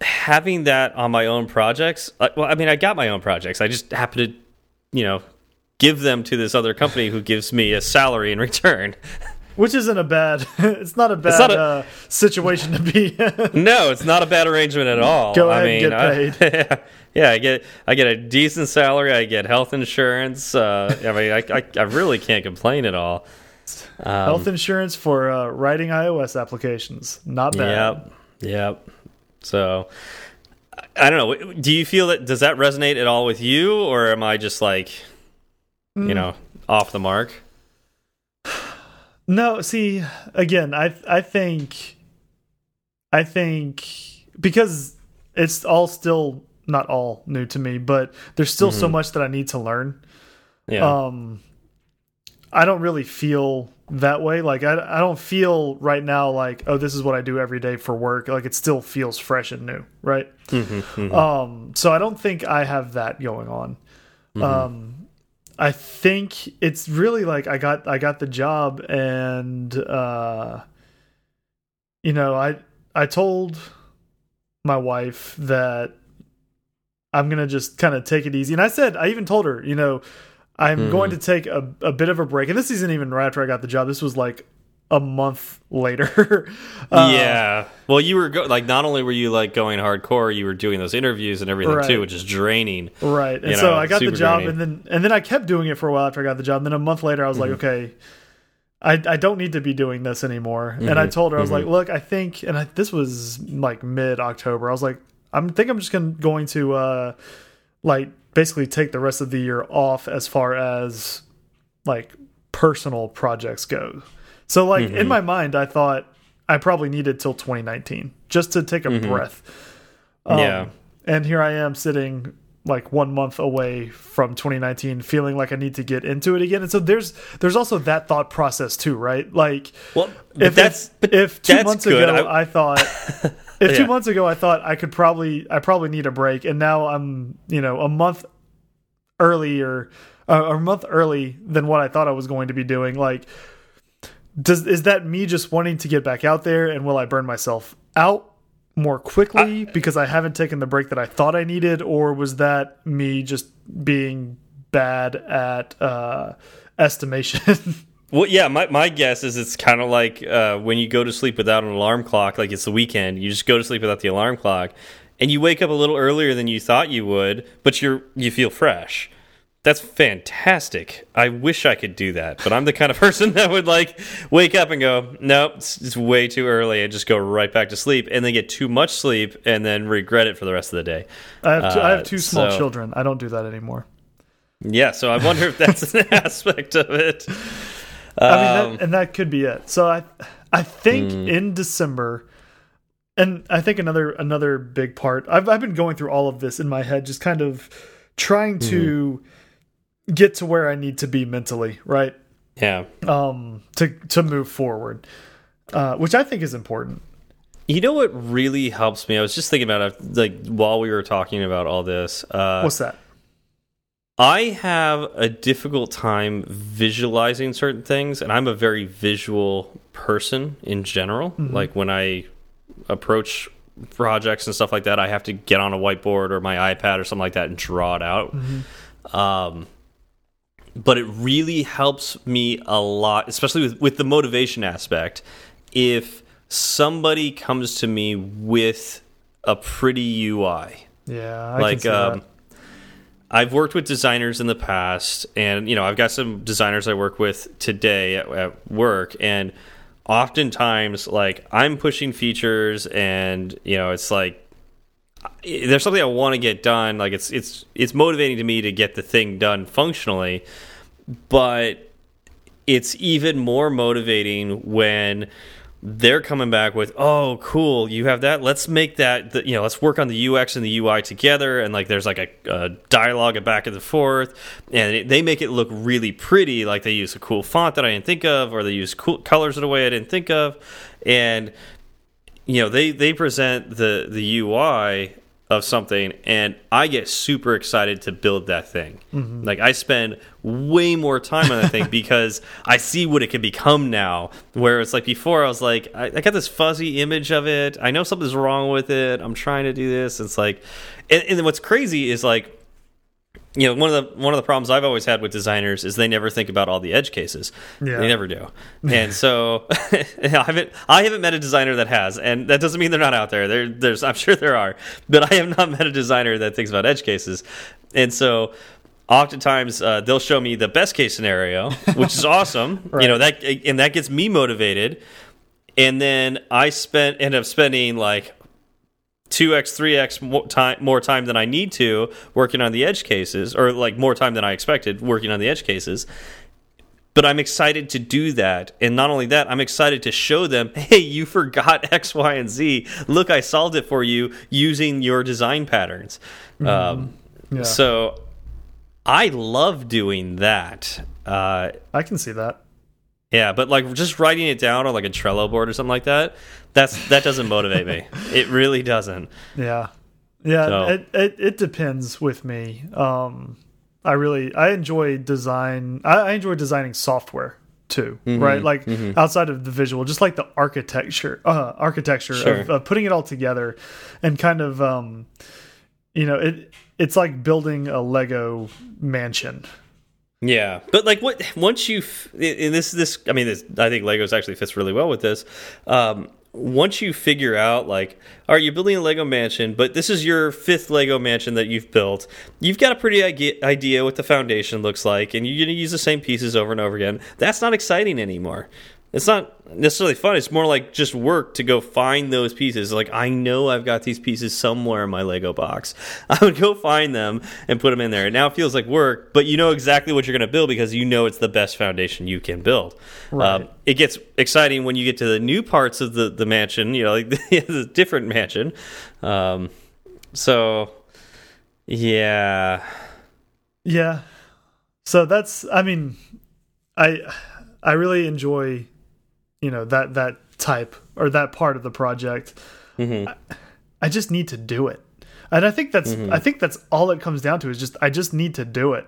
having that on my own projects. Well, I mean, I got my own projects. I just happen to, you know, give them to this other company who gives me a salary in return. Which isn't a bad. It's not a bad not a, uh, situation to be. no, it's not a bad arrangement at all. Go ahead I mean, and get paid. I, yeah, I get I get a decent salary. I get health insurance. Uh, I mean, I, I, I really can't complain at all. Um, health insurance for uh, writing iOS applications, not bad. Yep, yep. So, I don't know. Do you feel that does that resonate at all with you, or am I just like? mm. you know, off the mark? No, see, again, I I think I think because it's all still not all new to me, but there's still mm -hmm. so mm-hmm. much that I need to learn. Yeah. Um I don't really feel that way. Like I I don't feel right now like, oh, this is what I do every day for work. Like it still feels fresh and new, right? Mm -hmm, mm -hmm. Um so I don't think I have that going on. Mm-hmm. Um I think it's really like I got I got the job and uh you know, I I told my wife that I'm going to just kind of take it easy. And I said I even told her, you know, I'm mm. going to take a a bit of a break. And this isn't even right after I got the job. This was like a month later. uh, yeah. Well, you were like not only were you like going hardcore, you were doing those interviews and everything right. too, which is draining. Right. And so know, I got the job, draining. and then and then I kept doing it for a while after I got the job. And then a month later, I was mm -hmm. like, mm-hmm. okay. I, I don't need to be doing this anymore. Mm -hmm. And I mm-hmm. told her, I was like, look, I think, and I, this was like mid October. I was like, I'm think I'm just gonna, going to, uh, like, basically take the rest of the year off as far as like personal projects go. So like mm -hmm. in mm-hmm. my mind, I thought I probably needed till 2019 just to take a mm -hmm. breath. Um, yeah. And here I am sitting like one month away from 2019 feeling like i need to get into it again and so there's there's also that thought process too right like well if that's if, if two months good. ago I, I thought if yeah. two months ago i thought i could probably i probably need a break and now i'm you know a month earlier uh, a month early than what i thought i was going to be doing like does is that me just wanting to get back out there and will I burn myself out more quickly I, because I haven't taken the break that I thought I needed or was that me just being bad at uh estimation Well, yeah, my, my guess is it's kind of like uh, when you go to sleep without an alarm clock, like it's the weekend, you just go to sleep without the alarm clock, and you wake up a little earlier than you thought you would, but you're you feel fresh. That's fantastic. I wish I could do that, but I'm the kind of person that would like wake up and go, nope, it's, it's way too early, and just go right back to sleep, and then get too much sleep, and then regret it for the rest of the day. I have two, uh, I have two uh, small so, children. I don't do that anymore. Yeah, so I wonder if that's an aspect of it. I mean, that, um, and that could be it. So I, I think mm. in December, and I think another another big part. I've I've been going through all of this in my head, just kind of trying to. Mm get to where I need to be mentally, right? Yeah. um, to to move forward, uh, which I think is important. You know what really helps me? I was just thinking about it, like while we were talking about all this. Uh, What's that? I have a difficult time visualizing certain things, and I'm a very visual person in general. Like when I approach projects and stuff like that, I have to get on a whiteboard or my iPad or something like that and draw it out. Um, but it really helps me a lot, especially with, with the motivation aspect. If somebody comes to me with a pretty UI, Yeah, I like um, that. I've worked with designers in the past, and you know I've got some designers I work with today at, at work, and oftentimes like I'm pushing features, and you know it's like there's something I want to get done. Like it's it's it's motivating to me to get the thing done functionally, but it's even more motivating when they're coming back with oh cool you have that let's make that the, you know let's work on the ux and the ui together and like there's like a, a dialogue back and forth and it, they make it look really pretty like they use a cool font that i didn't think of or they use cool colors in a way i didn't think of and you know they they present the the ui of something and i get super excited to build that thing. Mm-hmm. Like i spend way more time on that thing because i see what it can become now where it's like before i was like I, I got this fuzzy image of it. I know something's wrong with it. I'm trying to do this. It's like and, and what's crazy is like you know one of the one of the problems I've always had with designers is they never think about all the edge cases. Yeah. They never do, and so I haven't I haven't met a designer that has, and that doesn't mean they're not out there. There there's I'm sure there are, but I have not met a designer that thinks about edge cases, and so. Oftentimes, uh, they'll show me the best case scenario, which is awesome. You know that, and that gets me motivated. And then I spent end up spending like two x, three x more time more time than I need to working on the edge cases, or like more time than I expected working on the edge cases. But I'm excited to do that, and not only that, I'm excited to show them, hey, you forgot X, Y, and Z. Look, I solved it for you using your design patterns. Um, Yeah. So I love doing that. Uh, I can see that. Yeah, but like just writing it down on like a Trello board or something like that, that's that doesn't motivate me. It really doesn't. Yeah, yeah. So- It, it it depends with me. Um, I really I enjoy design. I, I enjoy designing software too. Mm-hmm. Right, like outside of the visual, just like the architecture, uh, architecture Sure. of, of putting it all together, and kind of um, you know, it it's like building a Lego mansion. Yeah, but like what once you in this this I mean this I think Legos actually fits really well with this. Um, once you figure out like all right you're building a Lego mansion, but this is your fifth Lego mansion that you've built. You've got a pretty idea what the foundation looks like, and you're going to use the same pieces over and over again. That's not exciting anymore. It's not necessarily fun. It's more like just work to go find those pieces. Like I know I've got these pieces somewhere in my Lego box. I would go find them and put them in there. And now it feels like work, but you know exactly what you're going to build because you know it's the best foundation you can build. Right. Um, it gets exciting when you get to the new parts of the the mansion. You know, like the different mansion. Um, so yeah, Yeah. So that's I mean I I really enjoy you know that that type or that part of the project. Mm-hmm. I, I just need to do it. And I think that's Mm-hmm. I think that's all it comes down to is just I just need to do it.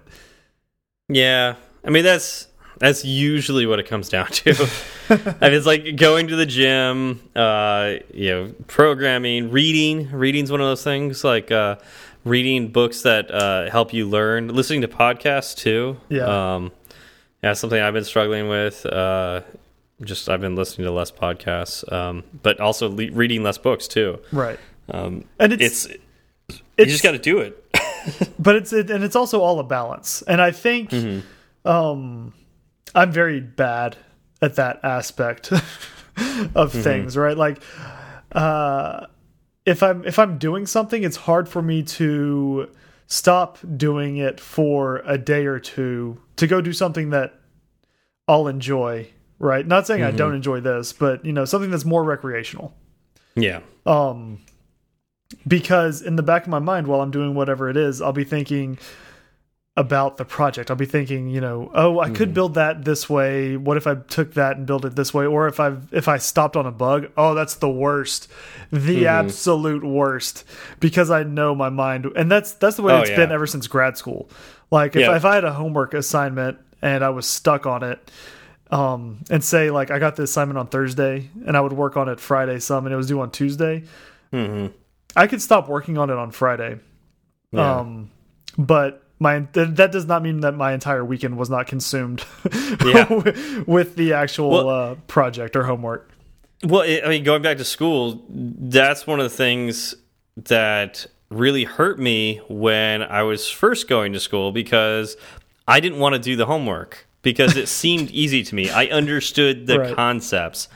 Yeah, I mean that's that's usually what it comes down to. I mean, it's like going to the gym, uh, you know, programming, reading. Reading's one of those things. Like uh, reading books that uh, help you learn, listening to podcasts too. Yeah. um, yeah, something I've been struggling with. Uh, just I've been listening to less podcasts, um, but also le reading less books too. Right. Um, And it's, it's, you just got to do it. but it's it, and it's also all a balance. And I think Mm-hmm. um I'm very bad at that aspect of Mm-hmm. things, right? Like uh if I'm if I'm doing something, it's hard for me to stop doing it for a day or two to go do something that I'll enjoy, right? Not saying Mm-hmm. I don't enjoy this, but you know, something that's more recreational. Yeah, Um, because in the back of my mind, while I'm doing whatever it is, I'll be thinking, about the project. I'll be thinking, you know, oh, I Hmm. could build that this way. What if I took that and built it this way? Or if I if I stopped on a bug, oh, that's the worst, the Hmm. absolute worst, because I know my mind, and that's that's the way Oh, it's yeah. been ever since grad school. Like if Yeah. if I had a homework assignment and I was stuck on it. Um, and say like I got the assignment on Thursday and I would work on it Friday some and it was due on Tuesday. Mhm. I could stop working on it on Friday. Yeah. Um, but my th that does not mean that my entire weekend was not consumed Yeah. with the actual Well- uh, project or homework. Well, I mean, going back to school, that's one of the things that really hurt me when I was first going to school because I didn't want to do the homework because it seemed easy to me. I understood the Right. concepts.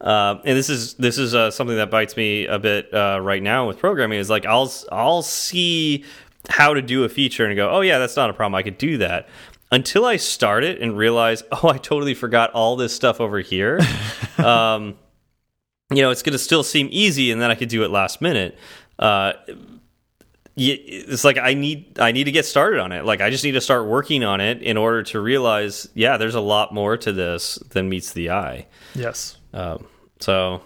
Uh, and this is this is uh, something that bites me a bit uh, right now with programming. Is like I'll I'll see how to do a feature and go, oh yeah, that's not a problem. I could do that. Until I start it and realize, oh, I totally forgot all this stuff over here. um, you know, it's going to still seem easy, and then I could do it last minute. It's like I need I need to get started on it. Like I just need to start working on it in order to realize, yeah, there's a lot more to this than meets the eye. Yes. Um, so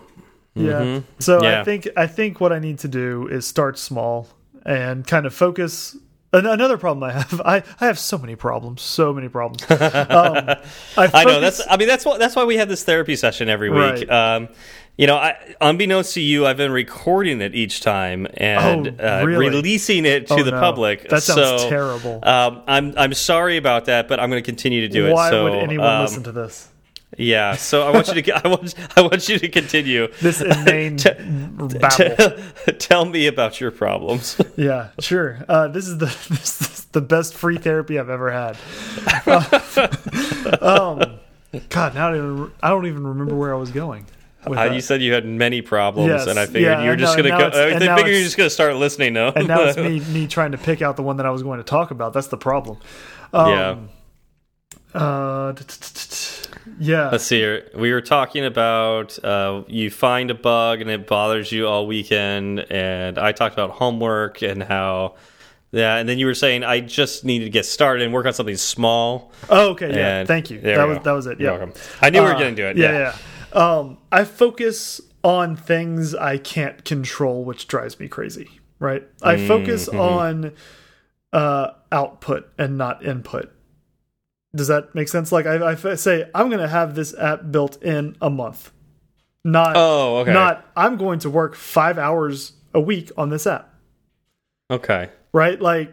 Yeah. So I think I think what I need to do is start small and kind of focus. An another problem I have, I, I have so many problems, so many problems. Um, I, I know that's I mean that's what that's why we have this therapy session every week. Right. Um, you know, I, unbeknownst to you, I've been recording it each time and Oh, uh, releasing it to Oh, the no. public. That sounds So, terrible. Um, I'm I'm sorry about that, but I'm going to continue to do it. Why So, would anyone um, listen to this? Yeah, so I want you to I want I want you to continue. This inane babble. Tell, tell me about your problems. Yeah, sure. Uh, this is the this is the best free therapy I've ever had. Uh, um, God, now I don't, even, I don't even remember where I was going. Uh, you said you had many problems, Yes, and I figured yeah, you were just going to go. I figured you're just going to start listening now. and now it's me me trying to pick out the one that I was going to talk about. That's the problem. Um, yeah. Uh, yeah. Let's see here. We were talking about uh, you find a bug and it bothers you all weekend, and I talked about homework and how. Yeah, and then you were saying I just needed to get started and work on something small. Oh, okay. Yeah. Thank you. That was go. that was it. You're Yeah. welcome. I knew we were Uh, going to do it. Yeah, Yeah. yeah. Um, I focus on things I can't control, which drives me crazy. Right. I focus Mm-hmm. on uh, output and not input. Does that make sense? Like I say, I'm going to have this app built in a month. Not. Oh, okay. Not. I'm going to work five hours a week on this app. Okay. Right. Like.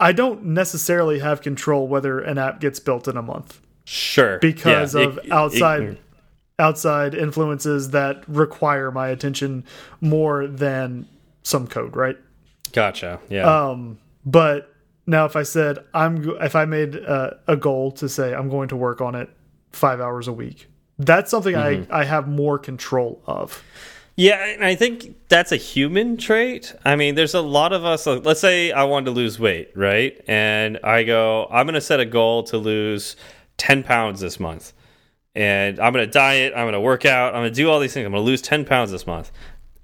I don't necessarily have control whether an app gets built in a month Sure. because Yeah, of it- it- outside influences that require my attention more than some code, right? gotcha. Yeah. Um, but now if I said I'm if I made a, a goal to say I'm going to work on it five hours a week, that's something Mm-hmm. I I have more control of. Yeah, and I think that's a human trait. I mean, there's a lot of us. like, Let's say I wanted to lose weight, right? And I go, I'm going to set a goal to lose 10 pounds this month. And I'm going to diet, I'm going to work out, I'm going to do all these things. I'm going to lose 10 pounds this month.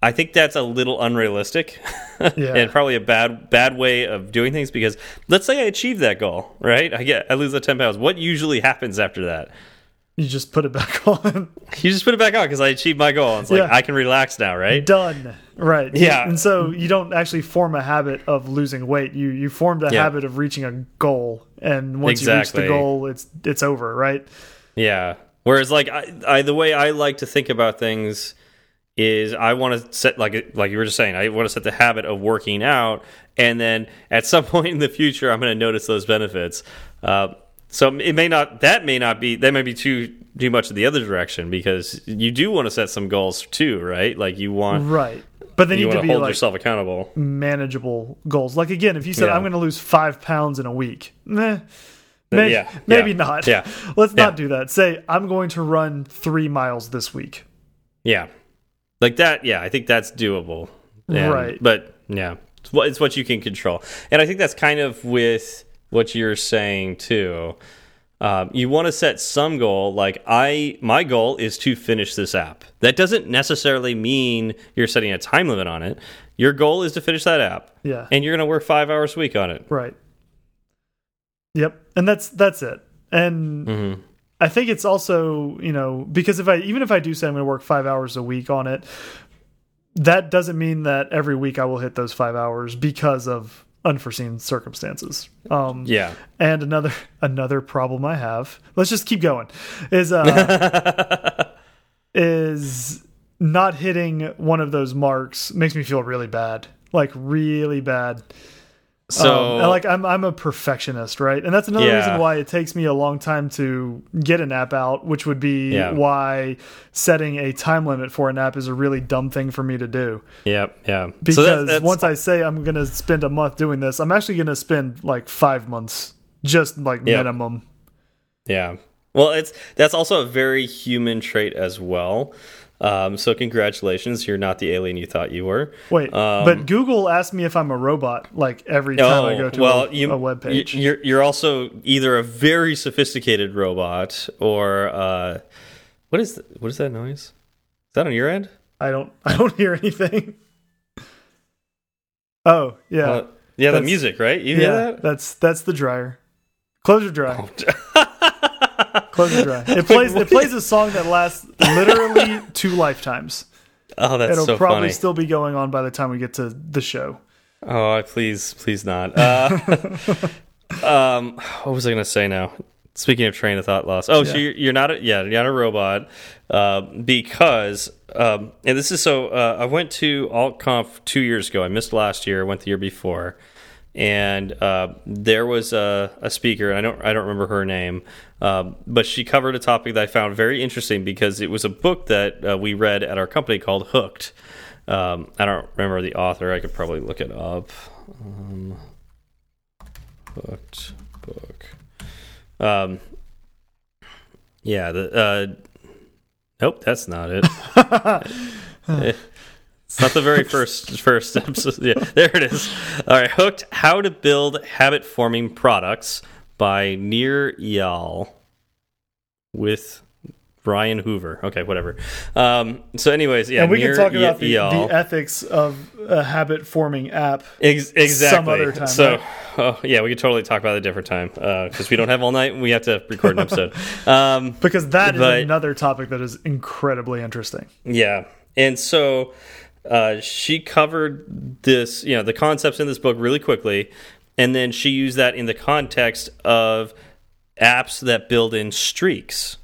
I think that's a little unrealistic Yeah. and probably a bad bad way of doing things because let's say I achieve that goal, right? I get I lose the 10 pounds. What usually happens after that? You just put it back on. You just put it back on because I achieved my goal. It's like Yeah. I can relax now, right? Done. Right. Yeah. And so you don't actually form a habit of losing weight. You you formed a Yeah. habit of reaching a goal, and once you reach the goal, it's it's over, right? Yeah. Whereas, like, I, I the way I like to think about things is I want to set like like you were just saying I want to set the habit of working out, and then at some point in the future I'm going to notice those benefits. Uh, so it may not that may not be that may be too too much of the other direction because you do want to set some goals too, right? Like you want Right. But they you need to be hold like yourself accountable. manageable goals. Like again, if you said Yeah. I'm going to lose five pounds in a week, meh, maybe, yeah, maybe yeah, not. yeah, Let's yeah. not do that. Say I'm going to run three miles this week. Yeah, like that. Yeah, I think that's doable. And- Right. But yeah, it's what, it's what you can control, and I think that's kind of with what you're saying too. Um, you want to set some goal. Like I, my goal is to finish this app. That doesn't necessarily mean you're setting a time limit on it. Your goal is to finish that app. Yeah. and you're going to work five hours a week on it. Right. Yep, and that's that's it. And Mm-hmm. I think it's also you know because if I even if I do say I'm going to work five hours a week on it, that doesn't mean that every week I will hit those five hours because of unforeseen circumstances. Um, Yeah. And another another problem I have. Let's just keep going. Is uh is not hitting one of those marks makes me feel really bad. Like really bad. So Um, like I'm I'm a perfectionist, right? And that's another Yeah. reason why it takes me a long time to get an app out, which would be Yeah. why setting a time limit for an app is a really dumb thing for me to do. Yep. Yeah. Because so that, once I say I'm going to spend a month doing this, I'm actually going to spend like 5 months just like Yep. minimum. Yeah. Well, it's that's also a very human trait as well. Um, so congratulations, you're not the alien you thought you were. Wait, Um, but Google asked me if I'm a robot like every time I go to Oh, well, a, you, a web page. You, are you're also either a very sophisticated robot or uh, what is th what is that noise? Is that on your end? I don't I don't hear anything. Oh, yeah. Uh, yeah, the music, right? You yeah, hear that? that's that's the dryer. Close your dryer. Oh, Close your dryer. It plays it plays a song that lasts literally two lifetimes. Oh, that's It'll so probably funny. still be going on by the time we get to the show. Oh, please, please not. Uh, um, what was I going to say now? Speaking of train of thought loss. Oh, so you're, you're not a, yeah, you're not a robot uh, because um, and this is so uh, I went to AltConf two years ago. I missed last year. I went the year before, and uh, there was a, a speaker. I don't I don't remember her name, um, but she covered a topic that I found very interesting because it was a book that uh, we read at our company called Hooked. Um, I don't remember the author. I could probably look it up. Um, hooked book. Um, yeah. The uh, nope, that's not it. It's not the very first first episode. Yeah, there it is. All right, hooked. How to build habit forming products by Nir Eyal with Ryan Hoover. Okay, whatever. Um, so, anyways, yeah, and we Nir can talk about the, the ethics of a habit forming app. Ex exactly. Some other time, So, right? oh, yeah, we could totally talk about it a different time because we don't have all night. and We have to record an episode. um, Because that is But- another topic that is incredibly interesting. yeah, and so uh, she covered this, you know, the concepts in this book really quickly, and then she used that in the context of apps that build in streaks.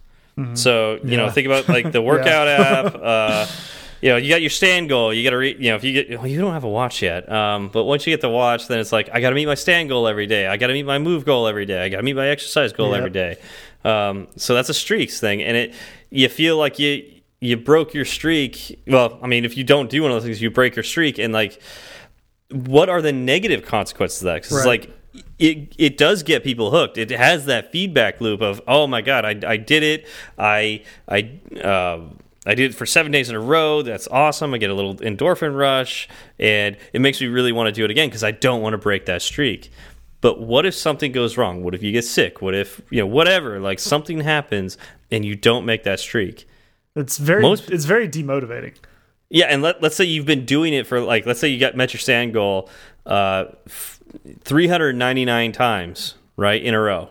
So you know, think about like the workout app. Uh, you know, you got your stand goal. You got to, you know, if you get, well, you don't have a watch yet. Um, but once you get the watch, then it's like I got to meet my stand goal every day. I got to meet my move goal every day. I got to meet my exercise goal Yep. every day. Um, so that's a streaks thing, and it you feel like you you broke your streak. Well, I mean, if you don't do one of those things, you break your streak, and like, what are the negative consequences of that? 'Cause it's Right. like it it does get people hooked. It has that feedback loop of oh my god, I I did it. I I. Uh, I did it for seven days in a row. That's awesome. I get a little endorphin rush, and it makes me really want to do it again because I don't want to break that streak. But what if something goes wrong? What if you get sick? What if you know whatever? Like something happens and you don't make that streak. It's very Most- it's very demotivating. Yeah, and let, let's say you've been doing it for like, let's say you got met your stand goal uh, 399 times, right, in a row.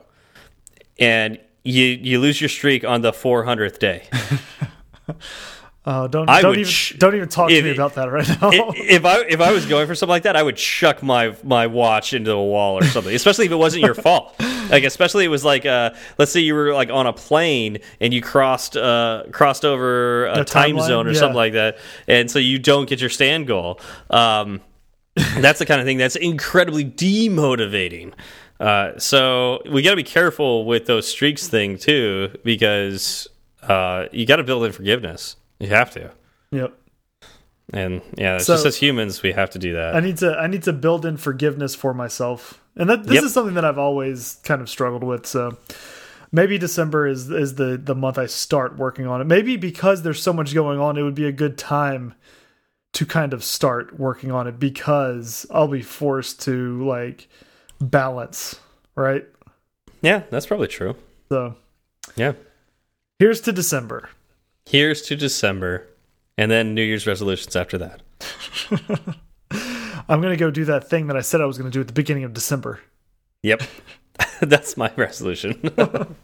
And you you lose your streak on the 400th day. Uh, don't I don't even don't even talk to me about that right now. If I if I was going for something like that, I would chuck my my watch into a wall or something. Especially if it wasn't your fault. Like especially it was like uh, let's say you were like on a plane and you crossed uh, crossed over a The time timeline? zone or Yeah. something like that, and so you don't get your stand goal. Um, that's the kind of thing that's incredibly demotivating. Uh, so we got to be careful with those streaks thing too, because uh, you got to build in forgiveness. You have to. yep. And yeah, it's So- just as humans, we have to do that. I need to I need to build in forgiveness for myself. And that this Yep. is something that I've always kind of struggled with. So maybe December is is the the month I start working on it. Maybe because there's so much going on, it would be a good time to kind of start working on it because I'll be forced to like balance, right? yeah, that's probably true. So Yeah. here's to December. Here's to December, and then New Year's resolutions after that. I'm gonna go do that thing that I said I was gonna do at the beginning of December. Yep. that's my resolution.